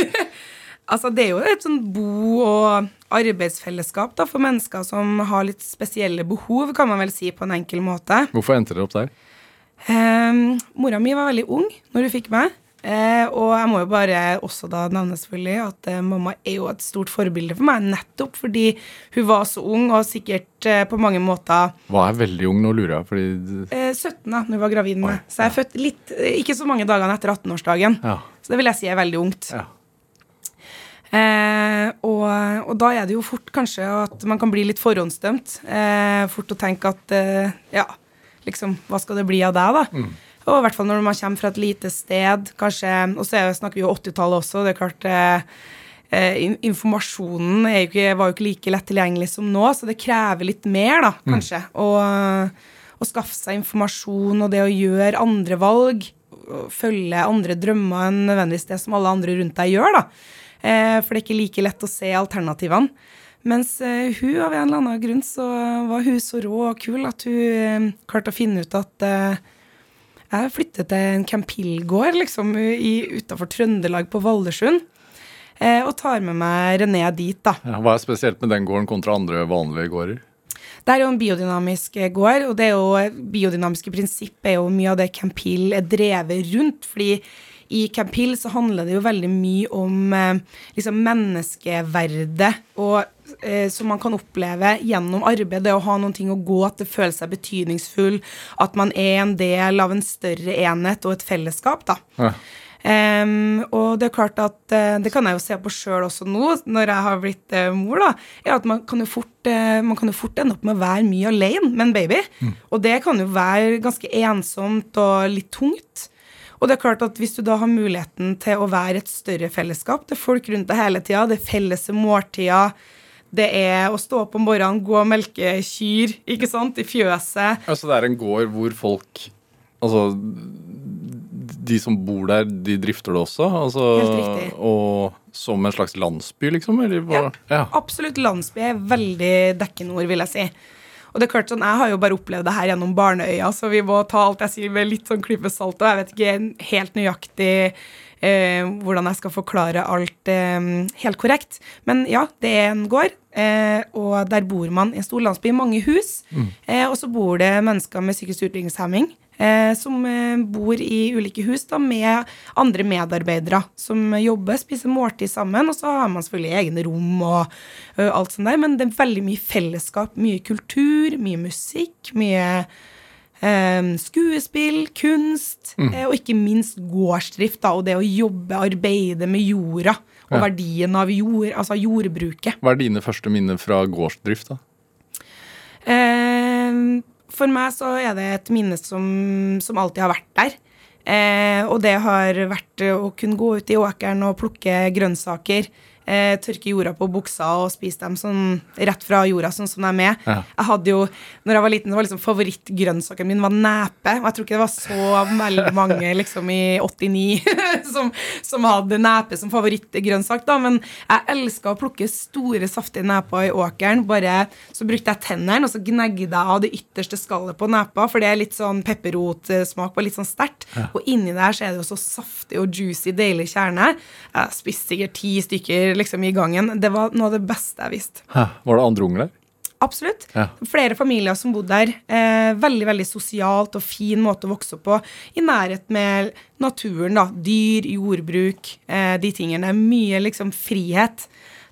Altså, det er jo et sånn bo- og arbeidsfellesskap da, for mennesker som har litt spesielle behov, kan man vel si på en enkel måte. Hvorfor endte dere opp der? Um, mora mi var veldig ung når hun fikk meg. Eh, og jeg må jo bare også da nevne selvfølgelig at eh, mamma er jo et stort forbilde for meg, nettopp fordi hun var så ung og sikkert eh, på mange måter Hva er veldig ung? Nå lurer jeg, fordi eh, 17 da når hun var gravid med meg. Så jeg er født litt, eh, ikke så mange dagene etter 18-årsdagen. Ja. Så det vil jeg si er veldig ungt. ja. Eh, og, og da er det jo fort kanskje at man kan bli litt forhåndsdømt. Eh, fort å tenke at eh, ja, liksom, hva skal det bli av deg, da? Og i hvert fall når man kommer fra et lite sted, kanskje Og så er- snakker vi jo 80-tallet også, det er klart eh, eh, Informasjonen jo ikke, var jo ikke like lett tilgjengelig som nå, så det krever litt mer, da, kanskje. Å, å skaffe seg informasjon og det å gjøre andre valg. Følge andre drømmer enn nødvendigvis det som alle andre rundt deg gjør. da. Eh, for det er ikke like lett å se alternativene. Mens eh, hun, av en eller annen grunn, så var hun så rå og kul at hun eh, klarte å finne ut at eh, jeg flyttet til en campillgård liksom, utafor Trøndelag på Vallersund. Eh, og tar med meg René dit, da. Ja, hva er spesielt med den gården kontra andre vanlige gårder? Det er jo en biodynamisk eh, gård, og det er jo biodynamiske prinsipp er jo mye av det Campill er drevet rundt. fordi i Camp Hill så handler det jo veldig mye om eh, liksom menneskeverdet, og eh, som man kan oppleve gjennom arbeid. Det å ha noen ting å gå til, føle seg betydningsfull, at man er en del av en større enhet og et fellesskap, da. Ja. Um, og det er klart at uh, det kan jeg jo se på sjøl også nå, når jeg har blitt uh, mor, da, er at man kan, jo fort, uh, man kan jo fort ende opp med å være mye alene med en baby. Og det kan jo være ganske ensomt og litt tungt. Og det er klart at hvis du da har muligheten til å være et større fellesskap, det er folk rundt deg hele tida, det er felles måltider, det er å stå opp om morgenen, gå og melke kyr, ikke sant, i fjøset. Altså det er en gård hvor folk Altså de som bor der, de drifter det også? Altså, Helt riktig. Og som en slags landsby, liksom? Eller ja, Ja. Absolutt landsby er veldig dekkende ord, vil jeg si. Og det er klart sånn, Jeg har jo bare opplevd det her gjennom barneøya, så vi må ta alt jeg sier med litt sånn klype salt. Og jeg vet ikke helt nøyaktig eh, hvordan jeg skal forklare alt eh, helt korrekt. Men ja, det er en gård, eh, og der bor man i en stor landsby, mange hus. Eh, og så bor det mennesker med psykisk utviklingshemming. Eh, som eh, bor i ulike hus da, med andre medarbeidere som jobber, spiser måltid sammen. Og så har man selvfølgelig egne rom og alt sånt der, men det er veldig mye fellesskap, mye kultur, mye musikk, mye eh, skuespill, kunst, eh, og ikke minst gårdsdrift, da, og det å jobbe, arbeide med jorda, og Ja. verdien av jord, altså jordbruket. Hva er dine første minner fra gårdsdrift? da? Eh, for meg så er det et minne som, som alltid har vært der. Eh, og det har vært å kunne gå ut i åkeren og plukke grønnsaker. Eh, tørke jorda på buksa og spise dem sånn rett fra jorda, sånn som de er. Ja. Jeg hadde jo, når jeg var liten, så var liksom favorittgrønnsaken min var nepe. Og jeg tror ikke det var så veldig mange liksom i 89 som, som hadde nepe som favorittgrønnsak, da. Men jeg elska å plukke store, saftige neper i åkeren. Bare så brukte jeg tennene, og så gnegde jeg av det ytterste skallet på nepa, for det er litt sånn pepperrotsmak og litt sånn sterkt. Og inni der så er det jo så saftig og juicy, deilig kjerne. Jeg spiste sikkert ti stykker liksom i gangen. Det var noe av det beste jeg visste. Hæ, Var det andre unger der? Absolutt. Ja. Flere familier som bodde der. Eh, veldig veldig sosialt og fin måte å vokse opp på. I nærhet med naturen. da, Dyr, jordbruk, eh, de tingene. Mye liksom frihet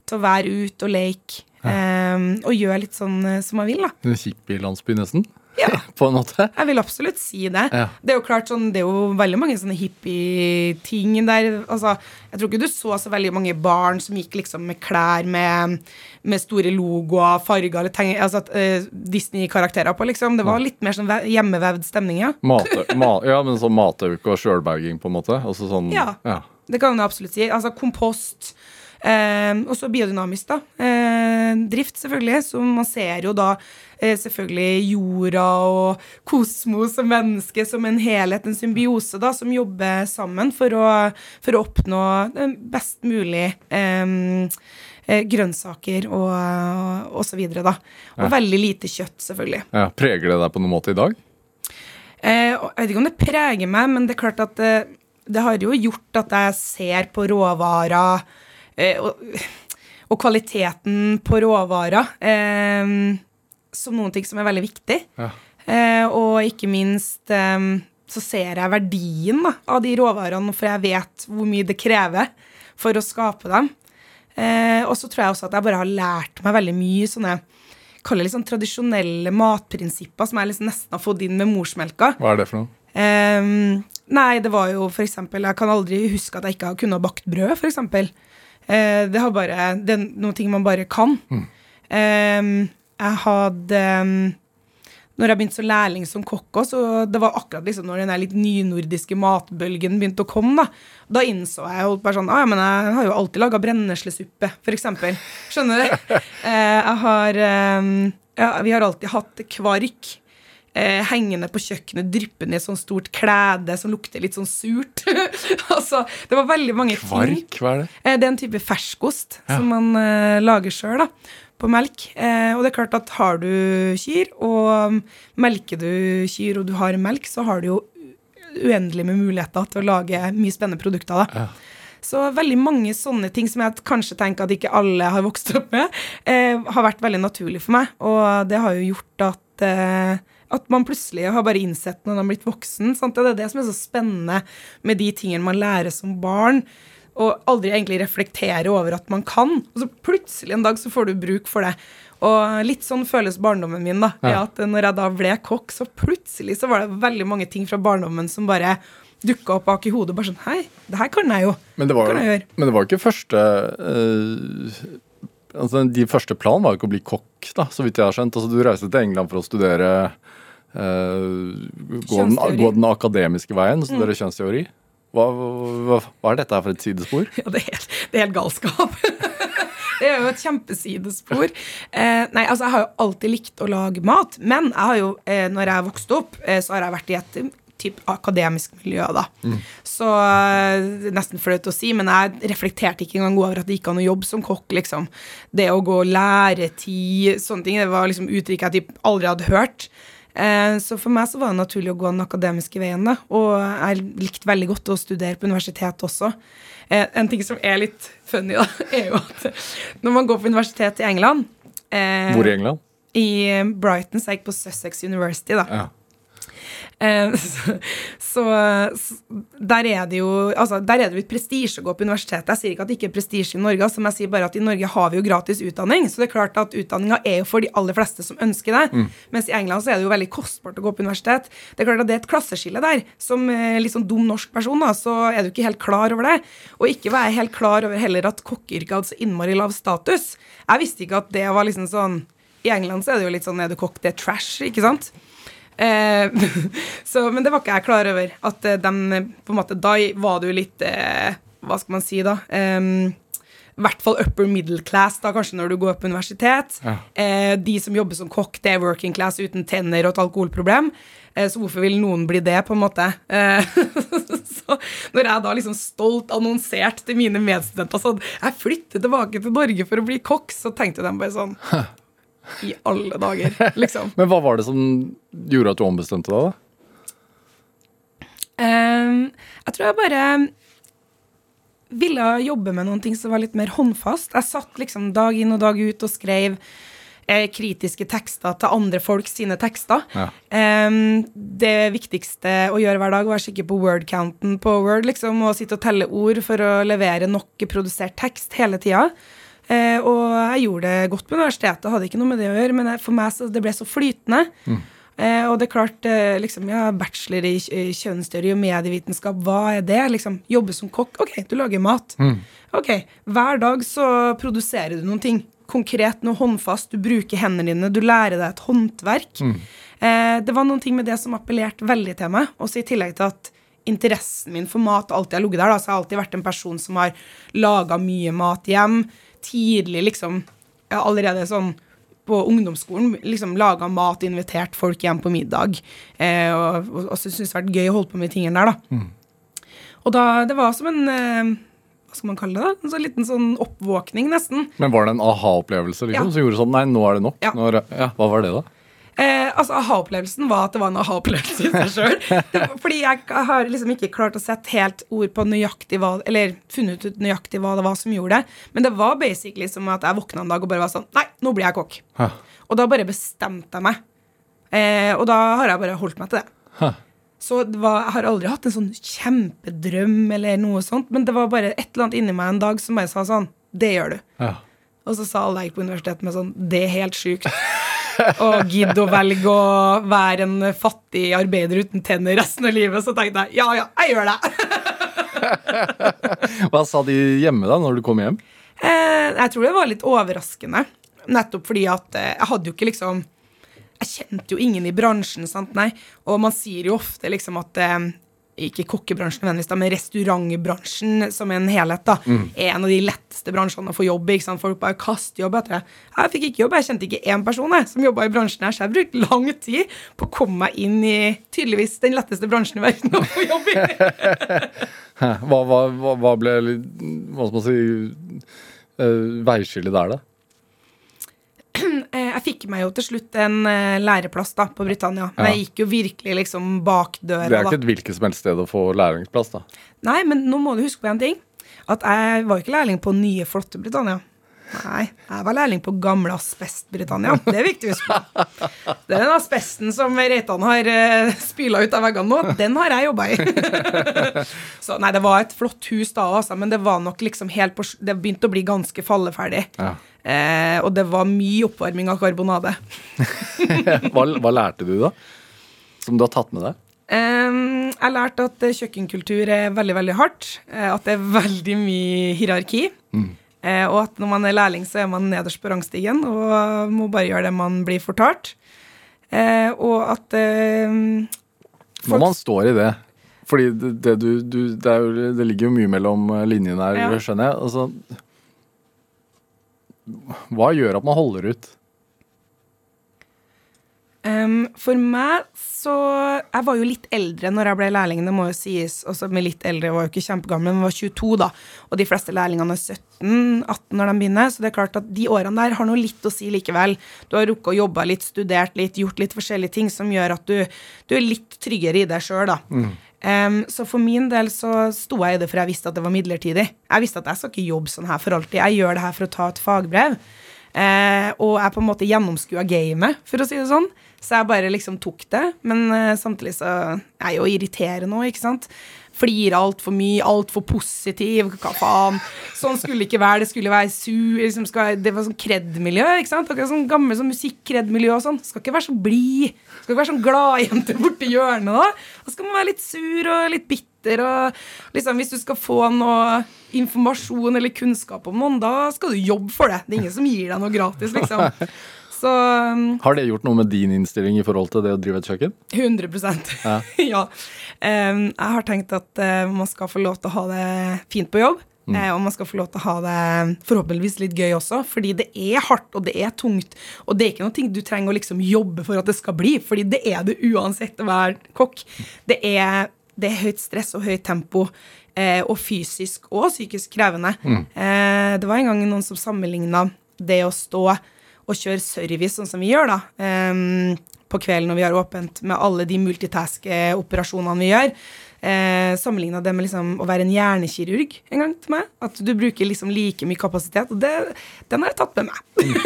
til å være ute og leke. Eh, og gjøre litt sånn eh, som man vil. da. En hippie-landsby, nesten? Ja. på en måte. Jeg vil absolutt si det. Ja. Det er jo klart sånn, det er jo veldig mange sånne hippie-ting der. Altså, jeg tror ikke du så så veldig mange barn som gikk liksom med klær med, med store logoer, farger eller tegn, altså, uh, Disney-karakterer på, liksom. Det var litt mer sånn hjemmevevd stemning, ja. Mate, ma, ja, men sånn matauke og sjølberging, på en måte. Altså sånn, Ja. ja. Det kan du absolutt si. Altså kompost. Eh, og så biodynamisk, da. Eh, drift, selvfølgelig. Så man ser jo da eh, selvfølgelig jorda og kosmos og mennesket som en helhet, en symbiose, da, som jobber sammen for å, for å oppnå best mulig eh, eh, grønnsaker og, og så videre, da. Og veldig lite kjøtt, selvfølgelig. ja. Preger det deg på noen måte i dag? Eh, jeg vet ikke om det preger meg, men det er klart at eh, det har jo gjort at jeg ser på råvarer og, og kvaliteten på råvarer eh, som noen ting som er veldig viktig. Ja. Eh, og ikke minst eh, så ser jeg verdien da, av de råvarene, for jeg vet hvor mye det krever for å skape dem. Eh, og så tror jeg også at jeg bare har lært meg veldig mye sånne kaller det sånn tradisjonelle matprinsipper som jeg liksom nesten har fått inn med morsmelka. Hva er det for noe? Eh, nei, det var jo eksempel Jeg kan aldri huske at jeg ikke har kunnet bakt brød. Eh, det har bare Det er noen ting man bare kan. Ehm, jeg hadde um, Når jeg begynte som lærling som kokk også, og det var akkurat liksom når den litt nynordiske matbølgen begynte å komme, da. Da innså jeg holdt bare sånn ah, men jeg har jo alltid laga brenneslesuppe, eksempel. Skjønner du? Eh, jeg har ja, Vi har alltid hatt kvark eh, hengende på kjøkkenet, dryppende i et sånt stort klede som lukter litt sånn surt. altså, det var veldig mange ting. Kvark, hva er det? Eh, det er en type ferskost som man eh, lager sjøl. På melk. Eh, og det er klart at har du kyr, og melker du kyr, og du har melk, så har du jo uendelig med muligheter til å lage mye spennende produkter, da. Så veldig mange sånne ting som jeg kanskje tenker at ikke alle har vokst opp med, eh, har vært veldig naturlig for meg. Og det har jo gjort at eh, at man plutselig har bare innsett når man har blitt voksen. Sant? Det er det som er så spennende med de tingene man lærer som barn, og aldri egentlig reflektere over at man kan. Og så plutselig en dag så får du bruk for det. Og litt sånn føles barndommen min, da. Ja. At når jeg da ble kokk, så plutselig så var det veldig mange ting fra barndommen som bare dukka opp bak i hodet. Bare sånn Hei, det her kan jeg jo. Men det var jeg jo men det var ikke første øh, altså De første planen var jo ikke å bli kokk, da, så vidt jeg har skjønt. Altså, du reiste til England for å studere gå, den. Mm. gå den akademiske veien, studere kjønnsteori. Hva, hva, hva er dette her for et sidespor? Ja, det er helt, det er helt galskap. det er jo et kjempesidespor. Eh, nei, altså, jeg har jo alltid likt å lage mat, men jeg har jo, eh, når jeg vokste opp, eh, så har jeg vært i et eh, typ akademisk miljø, da. Så eh, det er nesten flaut å si, men jeg reflekterte ikke engang over at det gikk an å jobbe som kokk, liksom. Det å gå læretid, sånne ting, det var liksom uttrykk jeg typ aldri hadde hørt. Eh, Så for meg så var det naturlig å gå den akademiske veien, da. Og jeg likte veldig godt å studere på universitet også. Eh, En ting som er litt funny, da, er jo at når man går på universitet i England eh, Hvor i England? I Brighton, så jeg gikk på Sussex University, da. Ja. Eh, så, så, der er det jo Altså, der er det jo et prestisje å gå på universitetet. Jeg sier ikke at det ikke er prestisje i Norge, altså, men jeg sier bare at i Norge har vi jo gratis utdanning. Så det er klart at utdanninga er jo for de aller fleste som ønsker det. Mens i England så er det jo veldig kostbart å gå på universitet. Det er klart at det er et klasseskille der. Som eh, litt sånn dum norsk person, da, så er du ikke helt klar over det. Og ikke var jeg helt klar over heller at kokkeyrket hadde så innmari lav status. Jeg visste ikke at det var liksom sånn I England så er det jo litt sånn er du kokk, det er trash, ikke sant? Eh, så, men det var ikke jeg klar over. At de, eh, på en måte Da var du litt eh, Hva skal man si, da? I hvert fall upper middle class, da kanskje når du går på universitet. Ja. Eh, de som jobber som kokk, det er working class uten tenner og et alkoholproblem. Eh, så hvorfor vil noen bli det, på en måte? Eh, så når jeg da liksom stolt annonserte til mine medstudenter sånn Jeg flytter tilbake til Norge for å bli kokk, så tenkte de bare sånn I alle dager, liksom. Men hva var det som gjorde at du ombestemte deg, da? Um, jeg tror jeg bare ville jobbe med noen ting som var litt mer håndfast. Jeg satt liksom dag inn og dag ut og skrev eh, kritiske tekster til andre folk sine tekster. Ja. Um, det viktigste å gjøre hver dag var å kikke på word-counten på Word, liksom, og sitte og telle ord for å levere nok produsert tekst hele tida. Eh, og jeg gjorde det godt på universitetet, hadde ikke noe med det å gjøre, men jeg, for meg så det ble så flytende. Eh, og det er klart, eh, liksom, ja, bachelor i kj- kjønnsteori og medievitenskap, hva er det? Liksom, Jobbe som kokk? Ok, du lager mat. Ok, Hver dag så produserer du noen ting. Konkret, noe håndfast. Du bruker hendene dine, du lærer deg et håndverk. Eh, det var noen ting med det som appellerte veldig til meg. Også i tillegg til at interessen min for mat alltid har ligget der. Da. Så jeg har alltid vært en person som har laga mye mat hjem. Tidlig, liksom. Allerede sånn på ungdomsskolen liksom laga mat, invitert folk hjem på middag. Eh, og og, og syntes det har vært gøy å holde på med tingene der, da. Og da, det var som en eh, Hva skal man kalle det? da? En sånn liten sånn oppvåkning, nesten. Men var det en aha-opplevelse liksom, Ja. som gjorde sånn Nei, nå er det nok. Ja. Nå er ja, hva var det, da? Eh, altså, Aha-opplevelsen var at det var en aha-opplevelse i seg sjøl. Fordi jeg har liksom ikke klart å sette helt ord på nøyaktig hva Eller funnet ut nøyaktig hva det var som gjorde det. Men det var basically som at jeg våkna en dag og bare var sånn Nei, nå blir jeg kokk. Og da bare bestemte jeg meg. Eh, og da har jeg bare holdt meg til det. Hæ. Så det var, jeg har aldri hatt en sånn kjempedrøm eller noe sånt, men det var bare et eller annet inni meg en dag som bare sa sånn Det gjør du. Ja. Og så sa alle jeg gikk på universitetet med sånn Det er helt sjukt. Og gidde å velge å være en fattig arbeider uten tenner resten av livet. Så tenkte jeg ja, ja, jeg gjør det. Hva sa de hjemme da, når du kom hjem? Eh, jeg tror det var litt overraskende. Nettopp fordi at eh, jeg hadde jo ikke liksom Jeg kjente jo ingen i bransjen, sant, nei. Og man sier jo ofte liksom at eh, ikke kokkebransjen nødvendigvis, men restaurantbransjen som en helhet da, er en av de letteste bransjene å få jobb i. ikke sant? Folk bare kaster jobb etter det. Jeg fikk ikke jobb, jeg kjente ikke én person jeg, som jobba i bransjen her, så jeg brukte lang tid på å komme meg inn i tydeligvis den letteste bransjen i verden å få jobb i. Hva, hva, hva, ble Hva skal man si uh, Veiskillet der, da? Eh, Jeg fikk meg jo til slutt en eh, læreplass da, på Britannia. Men Ja. jeg gikk jo virkelig liksom bak døra. Det er ikke et hvilket som helst sted å få læringsplass, da. Nei, men nå må du huske på en ting. At jeg var ikke lærling på nye, flotte Britannia. Nei, jeg var lærling på gamle asbest-Britannia. Det er viktig å huske på. Den asbesten som Reitan har uh, spyla ut av veggene nå, den har jeg jobba i. Så nei, det var et flott hus da, altså, men det var nok liksom helt på Det begynte å bli ganske falleferdig. Ja. Eh, og det var mye oppvarming av karbonade. Hva, hva lærte du, da? Som du har tatt med deg? Um, jeg lærte at eh, kjøkkenkultur er veldig veldig hardt. eh, at det er veldig mye hierarki. eh, og at når man er lærling, så er man nederst på rangstigen og må bare gjøre det man blir fortalt. Eh, og at eh, Når man står i det Fordi det, det, du, du, det, er jo, det ligger jo mye mellom eh, linjene her, Ja. skjønner jeg. Altså, hva gjør at man holder ut? Um, for meg så Jeg var jo litt eldre når jeg ble lærling, det må jo sies. Også med litt eldre, jeg var jo ikke kjempegammel, men var 22 da. Og de fleste lærlingene er 17-18 når de begynner, så det er klart at de årene der har noe litt å si likevel. Du har rukket å jobbe litt, studert litt, gjort litt forskjellige ting som gjør at du, du er litt tryggere i deg sjøl, da. Um, så for min del så sto jeg i det for jeg visste at det var midlertidig. Jeg visste at jeg skal ikke jobbe sånn her for alltid. Jeg gjør det her for å ta et fagbrev. Uh, og jeg på en måte gjennomskua gamet, for å si det sånn. Så jeg bare liksom tok det. Men eh, samtidig så er jeg jo irriterende òg, ikke sant. Flirer altfor mye, altfor positiv. Hva faen. Sånn skulle det ikke være. Det skulle være sur. Liksom skal, det var sånn kred-miljø. ikke sant? Akkurat sånn gammel sånn musikk-kred-miljø og sånn. Skal ikke være så blid. Skal ikke være sånn gladjente borti hjørnet da. Da skal man være litt sur og litt bitter. og liksom Hvis du skal få noe informasjon eller kunnskap om noen, da skal du jobbe for det. Det er ingen som gir deg noe gratis, liksom. Så um, Har det gjort noe med din innstilling i forhold til det å drive et kjøkken? 100 Ja. ja. Um, jeg har tenkt at uh, man skal få lov til å ha det fint på jobb. eh, og man skal få lov til å ha det forhåpentligvis litt gøy også, fordi det er hardt og det er tungt. Og det er ikke noe du trenger å liksom jobbe for at det skal bli, fordi det er det uansett å være kokk. Det er, det er høyt stress og høyt tempo. Eh, og fysisk og psykisk krevende. Eh, det var en gang noen som sammenligna det å stå og kjøre service sånn som vi gjør, da. em, på kvelden når vi har åpent, med alle de multitask-operasjonene vi gjør. Eh, Sammenligna det med liksom å være en hjernekirurg en gang til meg. At du bruker liksom like mye kapasitet. Og det, den har jeg tatt med meg.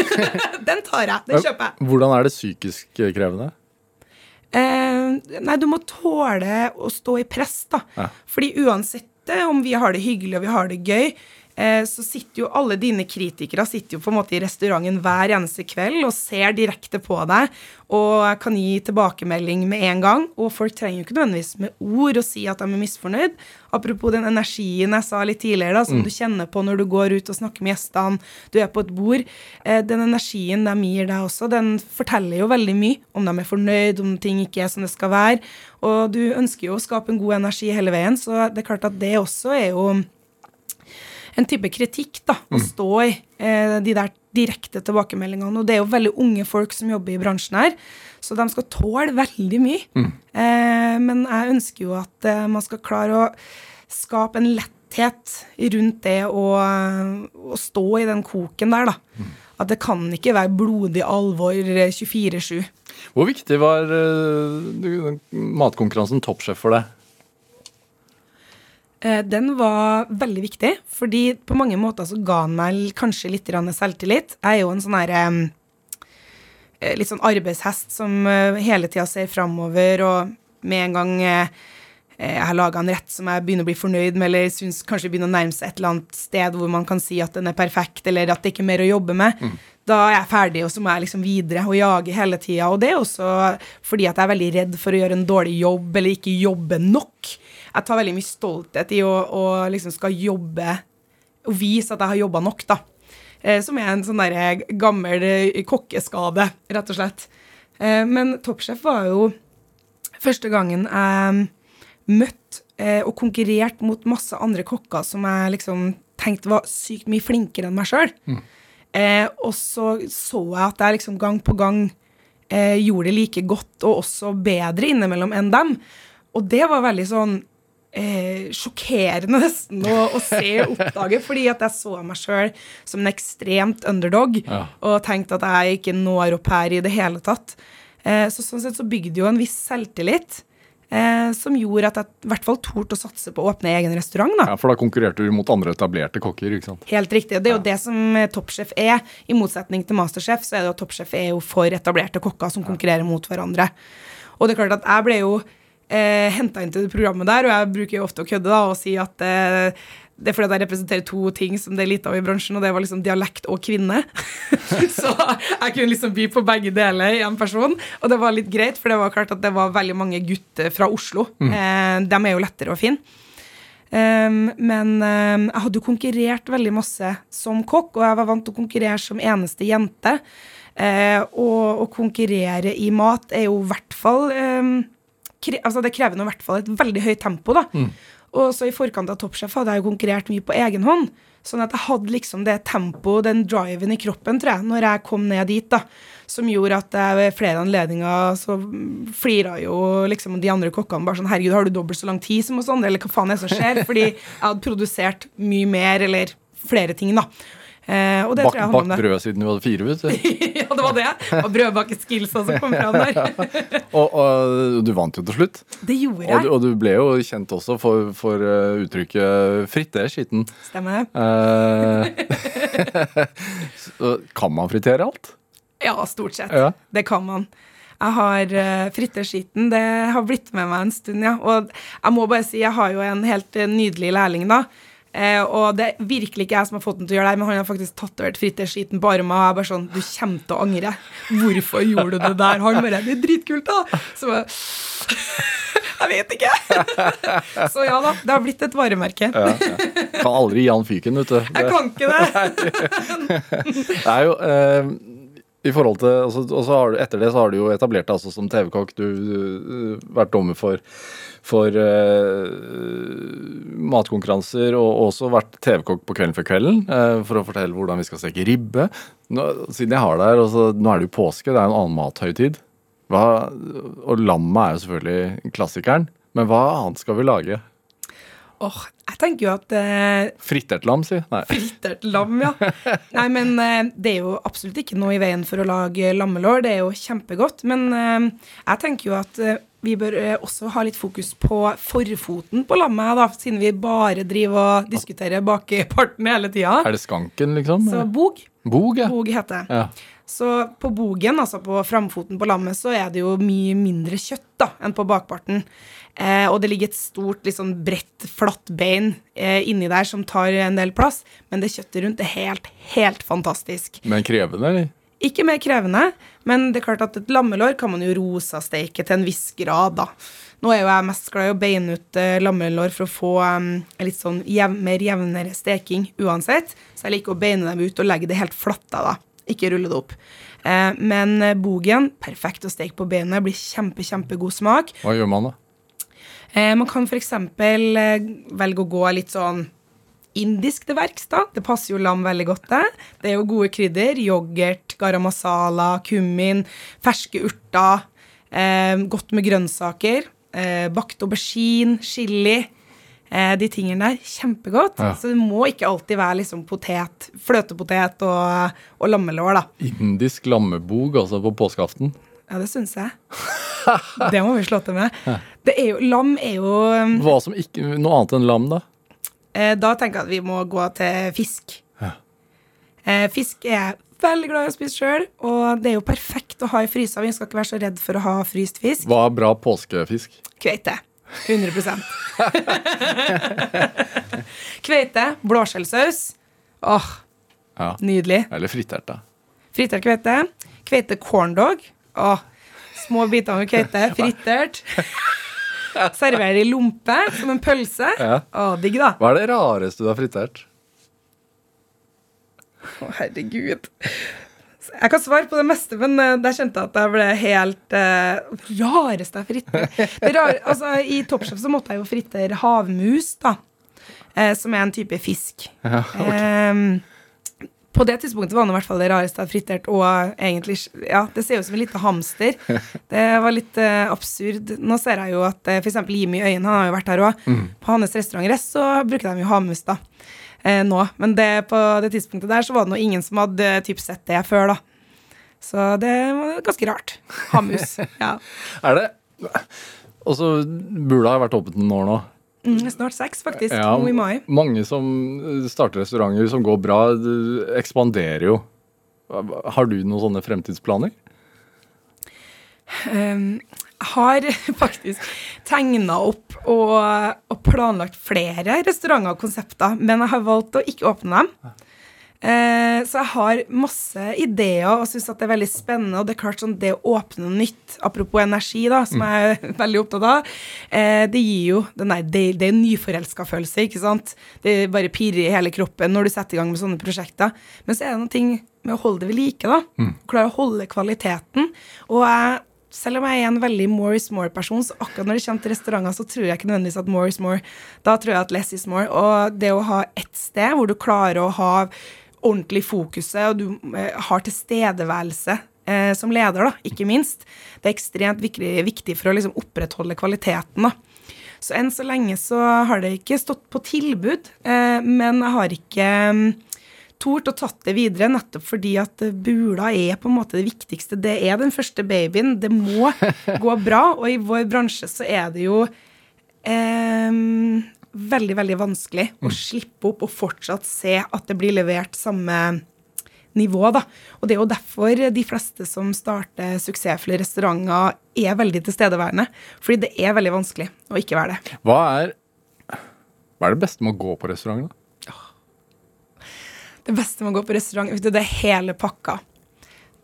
den tar jeg. Den kjøper jeg. Hvordan er det psykisk eh, krevende? Eh, nei, du må tåle å stå i press, da. Ja. Fordi uansett eh, om vi har det hyggelig og vi har det gøy, eh, så sitter jo alle dine kritikere sitter jo på en måte i restauranten hver eneste kveld og ser direkte på deg og kan gi tilbakemelding med en gang. Og folk trenger jo ikke nødvendigvis med ord å si at de er misfornøyd. Apropos den energien jeg sa litt tidligere, da, som mm. du kjenner på når du går ut og snakker med gjestene, du er på et bord. Eh, den energien de gir deg også, den forteller jo veldig mye om de er fornøyd, om ting ikke er som det skal være. Og du ønsker jo å skape en god energi hele veien, så det er klart at det også er jo en type kritikk da, å mm. stå i. Eh, de der direkte tilbakemeldingene. Og det er jo veldig unge folk som jobber i bransjen her, så de skal tåle veldig mye. Mm. Eh, men jeg ønsker jo at eh, man skal klare å skape en letthet rundt det å, å stå i den koken der, da. Mm. At det kan ikke være blodig alvor 24-7. Hvor viktig var uh, matkonkurransen Toppsjef for deg? Eh, den var veldig viktig, fordi på mange måter så ga den meg kanskje litt selvtillit. Jeg er jo en sånn herre eh, Litt sånn arbeidshest som eh, hele tida ser framover, og med en gang jeg har laga en rett som jeg begynner å bli fornøyd med, eller syns kanskje begynner å nærme seg et eller annet sted hvor man kan si at den er perfekt, eller at det ikke er mer å jobbe med, mm. da er jeg ferdig, og så må jeg liksom videre og jage hele tida. Og det er også fordi at jeg er veldig redd for å gjøre en dårlig jobb, eller ikke jobbe nok jeg tar veldig mye stolthet i å, å liksom skal jobbe og vise at jeg har jobba nok, da. Eh, som er en sånn der gammel eh, kokkeskade, rett og slett. Eh, men Toppsjef var jo første gangen jeg møtte eh, og konkurrerte mot masse andre kokker som jeg liksom tenkte var sykt mye flinkere enn meg sjøl. Mm. Eh, og så så jeg at jeg liksom gang på gang eh, gjorde det like godt, og også bedre innimellom enn dem. Og det var veldig sånn eh, sjokkerende nesten å, å se og oppdage, fordi at jeg så meg sjøl som en ekstremt underdog ja. og tenkte at jeg ikke når opp her i det hele tatt. Eh, så sånn sett så bygde jo en viss selvtillit. Eh, som gjorde at jeg i hvert fall torde å satse på å åpne egen restaurant. da. Ja, For da konkurrerte du mot andre etablerte kokker? ikke sant? Helt riktig. Det er jo ja. det som Toppsjef er. I motsetning til Masterchef så er det jo Toppsjef er jo for etablerte kokker som konkurrerer mot hverandre. Og det er klart at jeg ble jo eh, henta inn til det programmet der, og jeg bruker jo ofte å kødde da, og si at eh, det er fordi jeg representerer to ting som det er lite av i bransjen, og det var liksom dialekt og kvinne. så jeg kunne liksom by på begge deler i en person, og det var litt greit, for det var klart at det var veldig mange gutter fra Oslo. Mm. Eh, de er jo lettere å finne. Um, men um, jeg hadde jo konkurrert veldig masse som kokk, og jeg var vant til å konkurrere som eneste jente. Uh, og å konkurrere i mat er jo i hvert fall um, altså det krever noe, i hvert fall et veldig høyt tempo. da. Mm. Og så i forkant av Toppsjef hadde jeg jo konkurrert mye på egen hånd. Sånn at jeg hadde liksom det tempoet, den driven i kroppen, tror jeg, når jeg kom ned dit, da. Som gjorde at jeg ved flere anledninger så flira jo liksom de andre kokkene bare sånn Herregud, har du dobbelt så lang tid som oss andre, eller hva faen er det som skjer? Fordi jeg hadde produsert mye mer, eller flere ting, da. Eh, og det Bak, tror jeg Bakt brød siden du hadde fire, vet du. ja, det var det. Og brødbakeskillsa som kom fram der. og, og, du vant jo til slutt. Det gjorde jeg. Og, og du ble jo kjent også for, for uh, uttrykket fritter skitten'. Stemmer. Uh, kan man fritere alt? Ja, stort sett. Ja. Det kan man. Jeg har uh, fritterskitten. Det har blitt med meg en stund, ja. Og jeg må bare si, jeg har jo en helt nydelig lærling, da. Eh, og det er virkelig ikke jeg som har fått den til å gjøre det, men han har faktisk tatovert fritterskiten på armen. Og jeg bare sånn Du kommer til å angre. Hvorfor gjorde du det der? Han bare Det er dritkult, da. Så bare Jeg vet ikke. Så ja da, det har blitt et varemerke. Ja, ja. Kan aldri gi han fyken, vet du. Jeg kan ikke det. det er jo eh, i forhold til, og så, og så har du, Etter det så har du jo etablert deg altså som TV-kokk. Du har vært dommer for for uh, matkonkurranser og også vært TV-kokk på Kvelden for kvelden uh, for å fortelle hvordan vi skal steke ribbe. Nå, siden jeg har det her, altså, Nå er det jo påske, det er en annen mathøytid. Hva, og lammet er jo selvfølgelig klassikeren. Men hva annet skal vi lage? Åh, oh, jeg tenker jo at eh, Frittert lam, si. Nei. Frittert lam, ja. Nei, men eh, det er jo absolutt ikke noe i veien for å lage lammelår. Det er jo kjempegodt. Men eh, jeg tenker jo at eh, vi bør eh, også ha litt fokus på forfoten på lammet, da, siden vi bare driver og diskuterer bakparten hele tida. Er det skanken, liksom? Så bog. Bog, ja. Bog heter det. Ja. Så på bogen, altså på framfoten på lammet, så er det jo mye mindre kjøtt da, enn på bakparten. Eh, og det ligger et stort, litt sånn bredt, flatt bein eh, inni der som tar en del plass. Men det kjøttet rundt er helt, helt fantastisk. Men krevende, eller? Ikke mer krevende, men det er klart at et lammelår kan man jo rosasteike til en viss grad, da. Nå er jo jeg mest glad i å beine ut eh, lammelår for å få um, litt sånn jev mer jevnere steking uansett. Så jeg liker å beine dem ut og legge det helt flatt da. Ikke rulle det opp. Eh, men eh, bogen, perfekt å steke på benet. blir kjempe, kjempegod smak. Hva gjør man da? Eh, man kan f.eks. Eh, velge å gå litt sånn indisk til verks, da. Det passer jo lam veldig godt, det. Det er jo gode krydder. Yoghurt, garam masala, kummin, ferske urter. Eh, godt med grønnsaker. Eh, bakt aubergine, chili. Eh, de tingene der. Kjempegodt. Ja. Så det må ikke alltid være liksom potet, fløtepotet og, og lammelår, da. Indisk lammebog, altså på påskeaften? Ja, det syns jeg. Det må vi slå til med. Det er jo, lam er jo um, Hva som ikke Noe annet enn lam, da? eh, Da tenker jeg at vi må gå til fisk. Ja. Eh, fisk er jeg veldig glad i å spise sjøl, og det er jo perfekt å ha i frysa. Vi skal ikke være så redd for å ha fryst fisk. Hva er bra påskefisk? Kveite. 100 Kveite, blåskjellsaus. Åh, Ja. nydelig. Eller fritert, da. Fritert kveite. Kveite corndog. Åh, små biter med kveite. Fritert. Serverer i lompe som en pølse. Ja. Åh, digg, da. Hva er det rareste du har fritert? Å, herregud. Jeg kan svare på det meste, men eh, der kjente jeg at jeg ble helt uh, Rareste jeg fritter. Rar, altså, I Toppsjef så måtte jeg jo fritte havmus, da. eh, som er en type fisk. Ja, Ehm, på det tidspunktet var det i hvert fall det rareste jeg frittert. Og egentlig Ja, det ser ut som en liten hamster. Det var litt eh, absurd. Nå ser jeg jo at uh, f.eks. Jimmy Øyen, han har jo vært her òg. På hans restaurant Rest så bruker de jo havmus, da. Eh, nå. Men det, på det tidspunktet der så var det nå ingen som hadde eh, typ sett det før, da. Så det var ganske rart. Havmus. ja. Er det Og så burde det ha vært åpent noen år nå. Mm, snart seks, faktisk. Ja, Nå i mai. Mange som starter restauranter som går bra, ekspanderer jo. Har du noen sånne fremtidsplaner? Um, har faktisk tegna opp og, og planlagt flere restauranter og konsepter, men jeg har valgt å ikke åpne dem. Eh, så jeg har masse ideer og syns at det er veldig spennende. Og det er klart sånn, det å åpne noe nytt, apropos energi, da, som jeg er veldig opptatt av, eh, det gir jo den der, det, det er nyforelska følelse, ikke sant. Det bare pirrer i hele kroppen når du setter i gang med sånne prosjekter. Men så er det noe ting med å holde det ved like, da. Klare å holde kvaliteten. Og jeg selv om jeg er en veldig more is more-person, så akkurat når det kommer til restauranter, så tror jeg ikke nødvendigvis at more is more. Da tror jeg at less is more. Og det å ha ett sted hvor du klarer å ha ordentlig fokuset, og du eh, har tilstedeværelse eh, som leder, da, ikke minst, det er ekstremt viktig, for å liksom opprettholde kvaliteten. da. Så enn så lenge så har det ikke stått på tilbud, eh, men jeg har ikke tort og tatt det videre, nettopp fordi at bula er på en måte det viktigste. Det er den første babyen. Det må gå bra. Og i vår bransje så er det jo eh, veldig, veldig vanskelig å slippe opp og fortsatt se at det blir levert samme nivå, da. Og det er jo derfor de fleste som starter suksessfulle restauranter, er veldig tilstedeværende. Fordi det er veldig vanskelig å ikke være det. Hva er, hva er det beste med å gå på restaurant? da? Det beste med å gå på restaurant, det er hele pakka.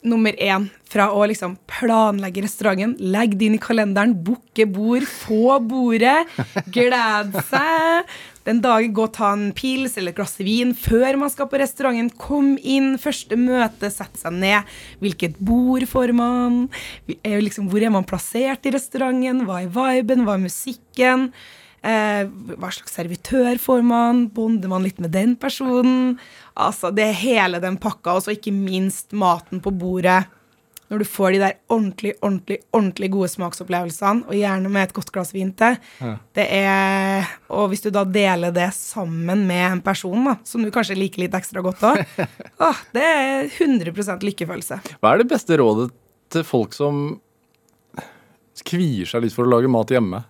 Nummer én, fra å liksom planlegge restauranten, legge det inn i kalenderen, booke bord, få bordet, glede seg. Den dagen gå og ta en pils eller et glass vin før man skal på restauranten. Kom inn, første møte, sette seg ned. Hvilket bord får man? Liksom, hvor er man plassert i restauranten? Hva er viben? Hva er musikken? Eh, hva slags servitør får man? Bonder man litt med den personen? Altså, det er hele den pakka, og så ikke minst maten på bordet. Når du får de der ordentlig, ordentlig, ordentlig gode smaksopplevelsene, og gjerne med et godt glass vin til. Det er Og hvis du da deler det sammen med en person da, som du kanskje liker litt ekstra godt òg, det er 100% lykkefølelse. Hva er det beste rådet til folk som kvier seg litt for å lage mat hjemme?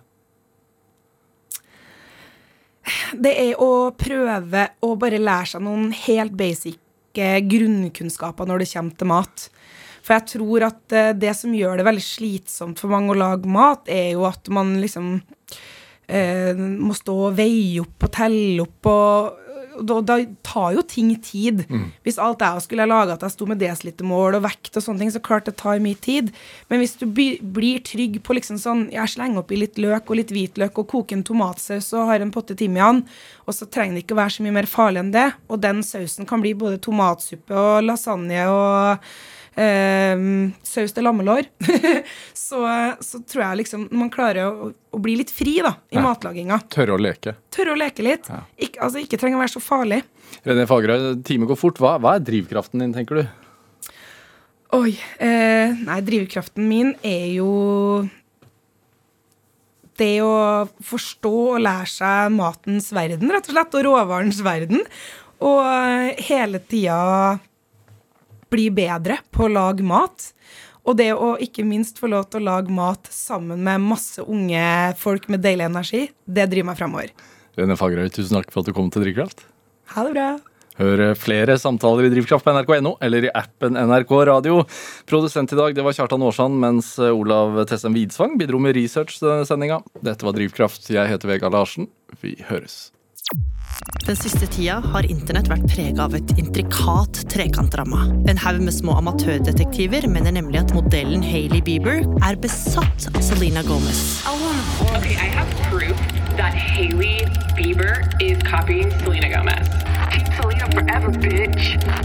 Det er å prøve å bare lære seg noen helt basic grunnkunnskaper når det kommer til mat. For jeg tror at eh, det som gjør det veldig slitsomt for mange å lage mat, er jo at man liksom eh, må stå og veie opp og telle opp og da, da tar jo ting tid. Hvis alt jeg skulle lage at jeg sto med desilitermål og vekt og sånne ting, så klart det tar mye tid. Men hvis du by, blir trygg på liksom sånn Jeg slenger oppi litt løk og litt hvitløk og koker en tomatsaus og har en potte timian, og så trenger det ikke å være så mye mer farlig enn det. Og den sausen kan bli både tomatsuppe og lasagne og eh, saus til lammelår, så, så tror jeg liksom Når man klarer å, å bli litt fri da, i Ja. matlaginga, Tørre å leke. tørre å leke litt, Ja. ikke, altså ikke trenger å være så farlig. René Fagerøy, time går fort. Hva, hva er drivkraften din, tenker du? Oi. Eh, nei, drivkraften min er jo det å forstå og lære seg matens verden, rett og slett, og råvarens verden. Og eh, hele tida bli bedre på å lage mat. Og det å ikke minst få lov til å lage mat sammen med masse unge folk med deilig energi, det driver meg fremover. Rene Fagerøy, tusen takk for at du kom til Drivkraft. Ha det bra. Hør flere samtaler i Drivkraft på nrk.no eller i appen NRK Radio. Produsent i dag det var Kjartan Aarsand, mens Olav Tessem Widsvang bidro med research til denne sendinga. Dette var Drivkraft. Jeg heter Vegard Larsen. Vi høres. Den siste tida har internett vært prega av et intrikat trekantramma. En haug med små amatørdetektiver mener nemlig at modellen Hailey Bieber er besatt av Selena Gomez. Okay, I have proof that Haley Bieber is copying Selena Gomez. Forever.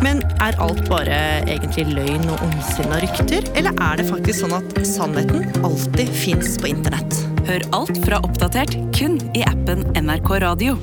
Men er alt bare egentlig løgn og ondsinna rykter, eller er det faktisk sånn at sannheten alltid fins på internett? Hør alt fra Oppdatert kun i appen NRK Radio.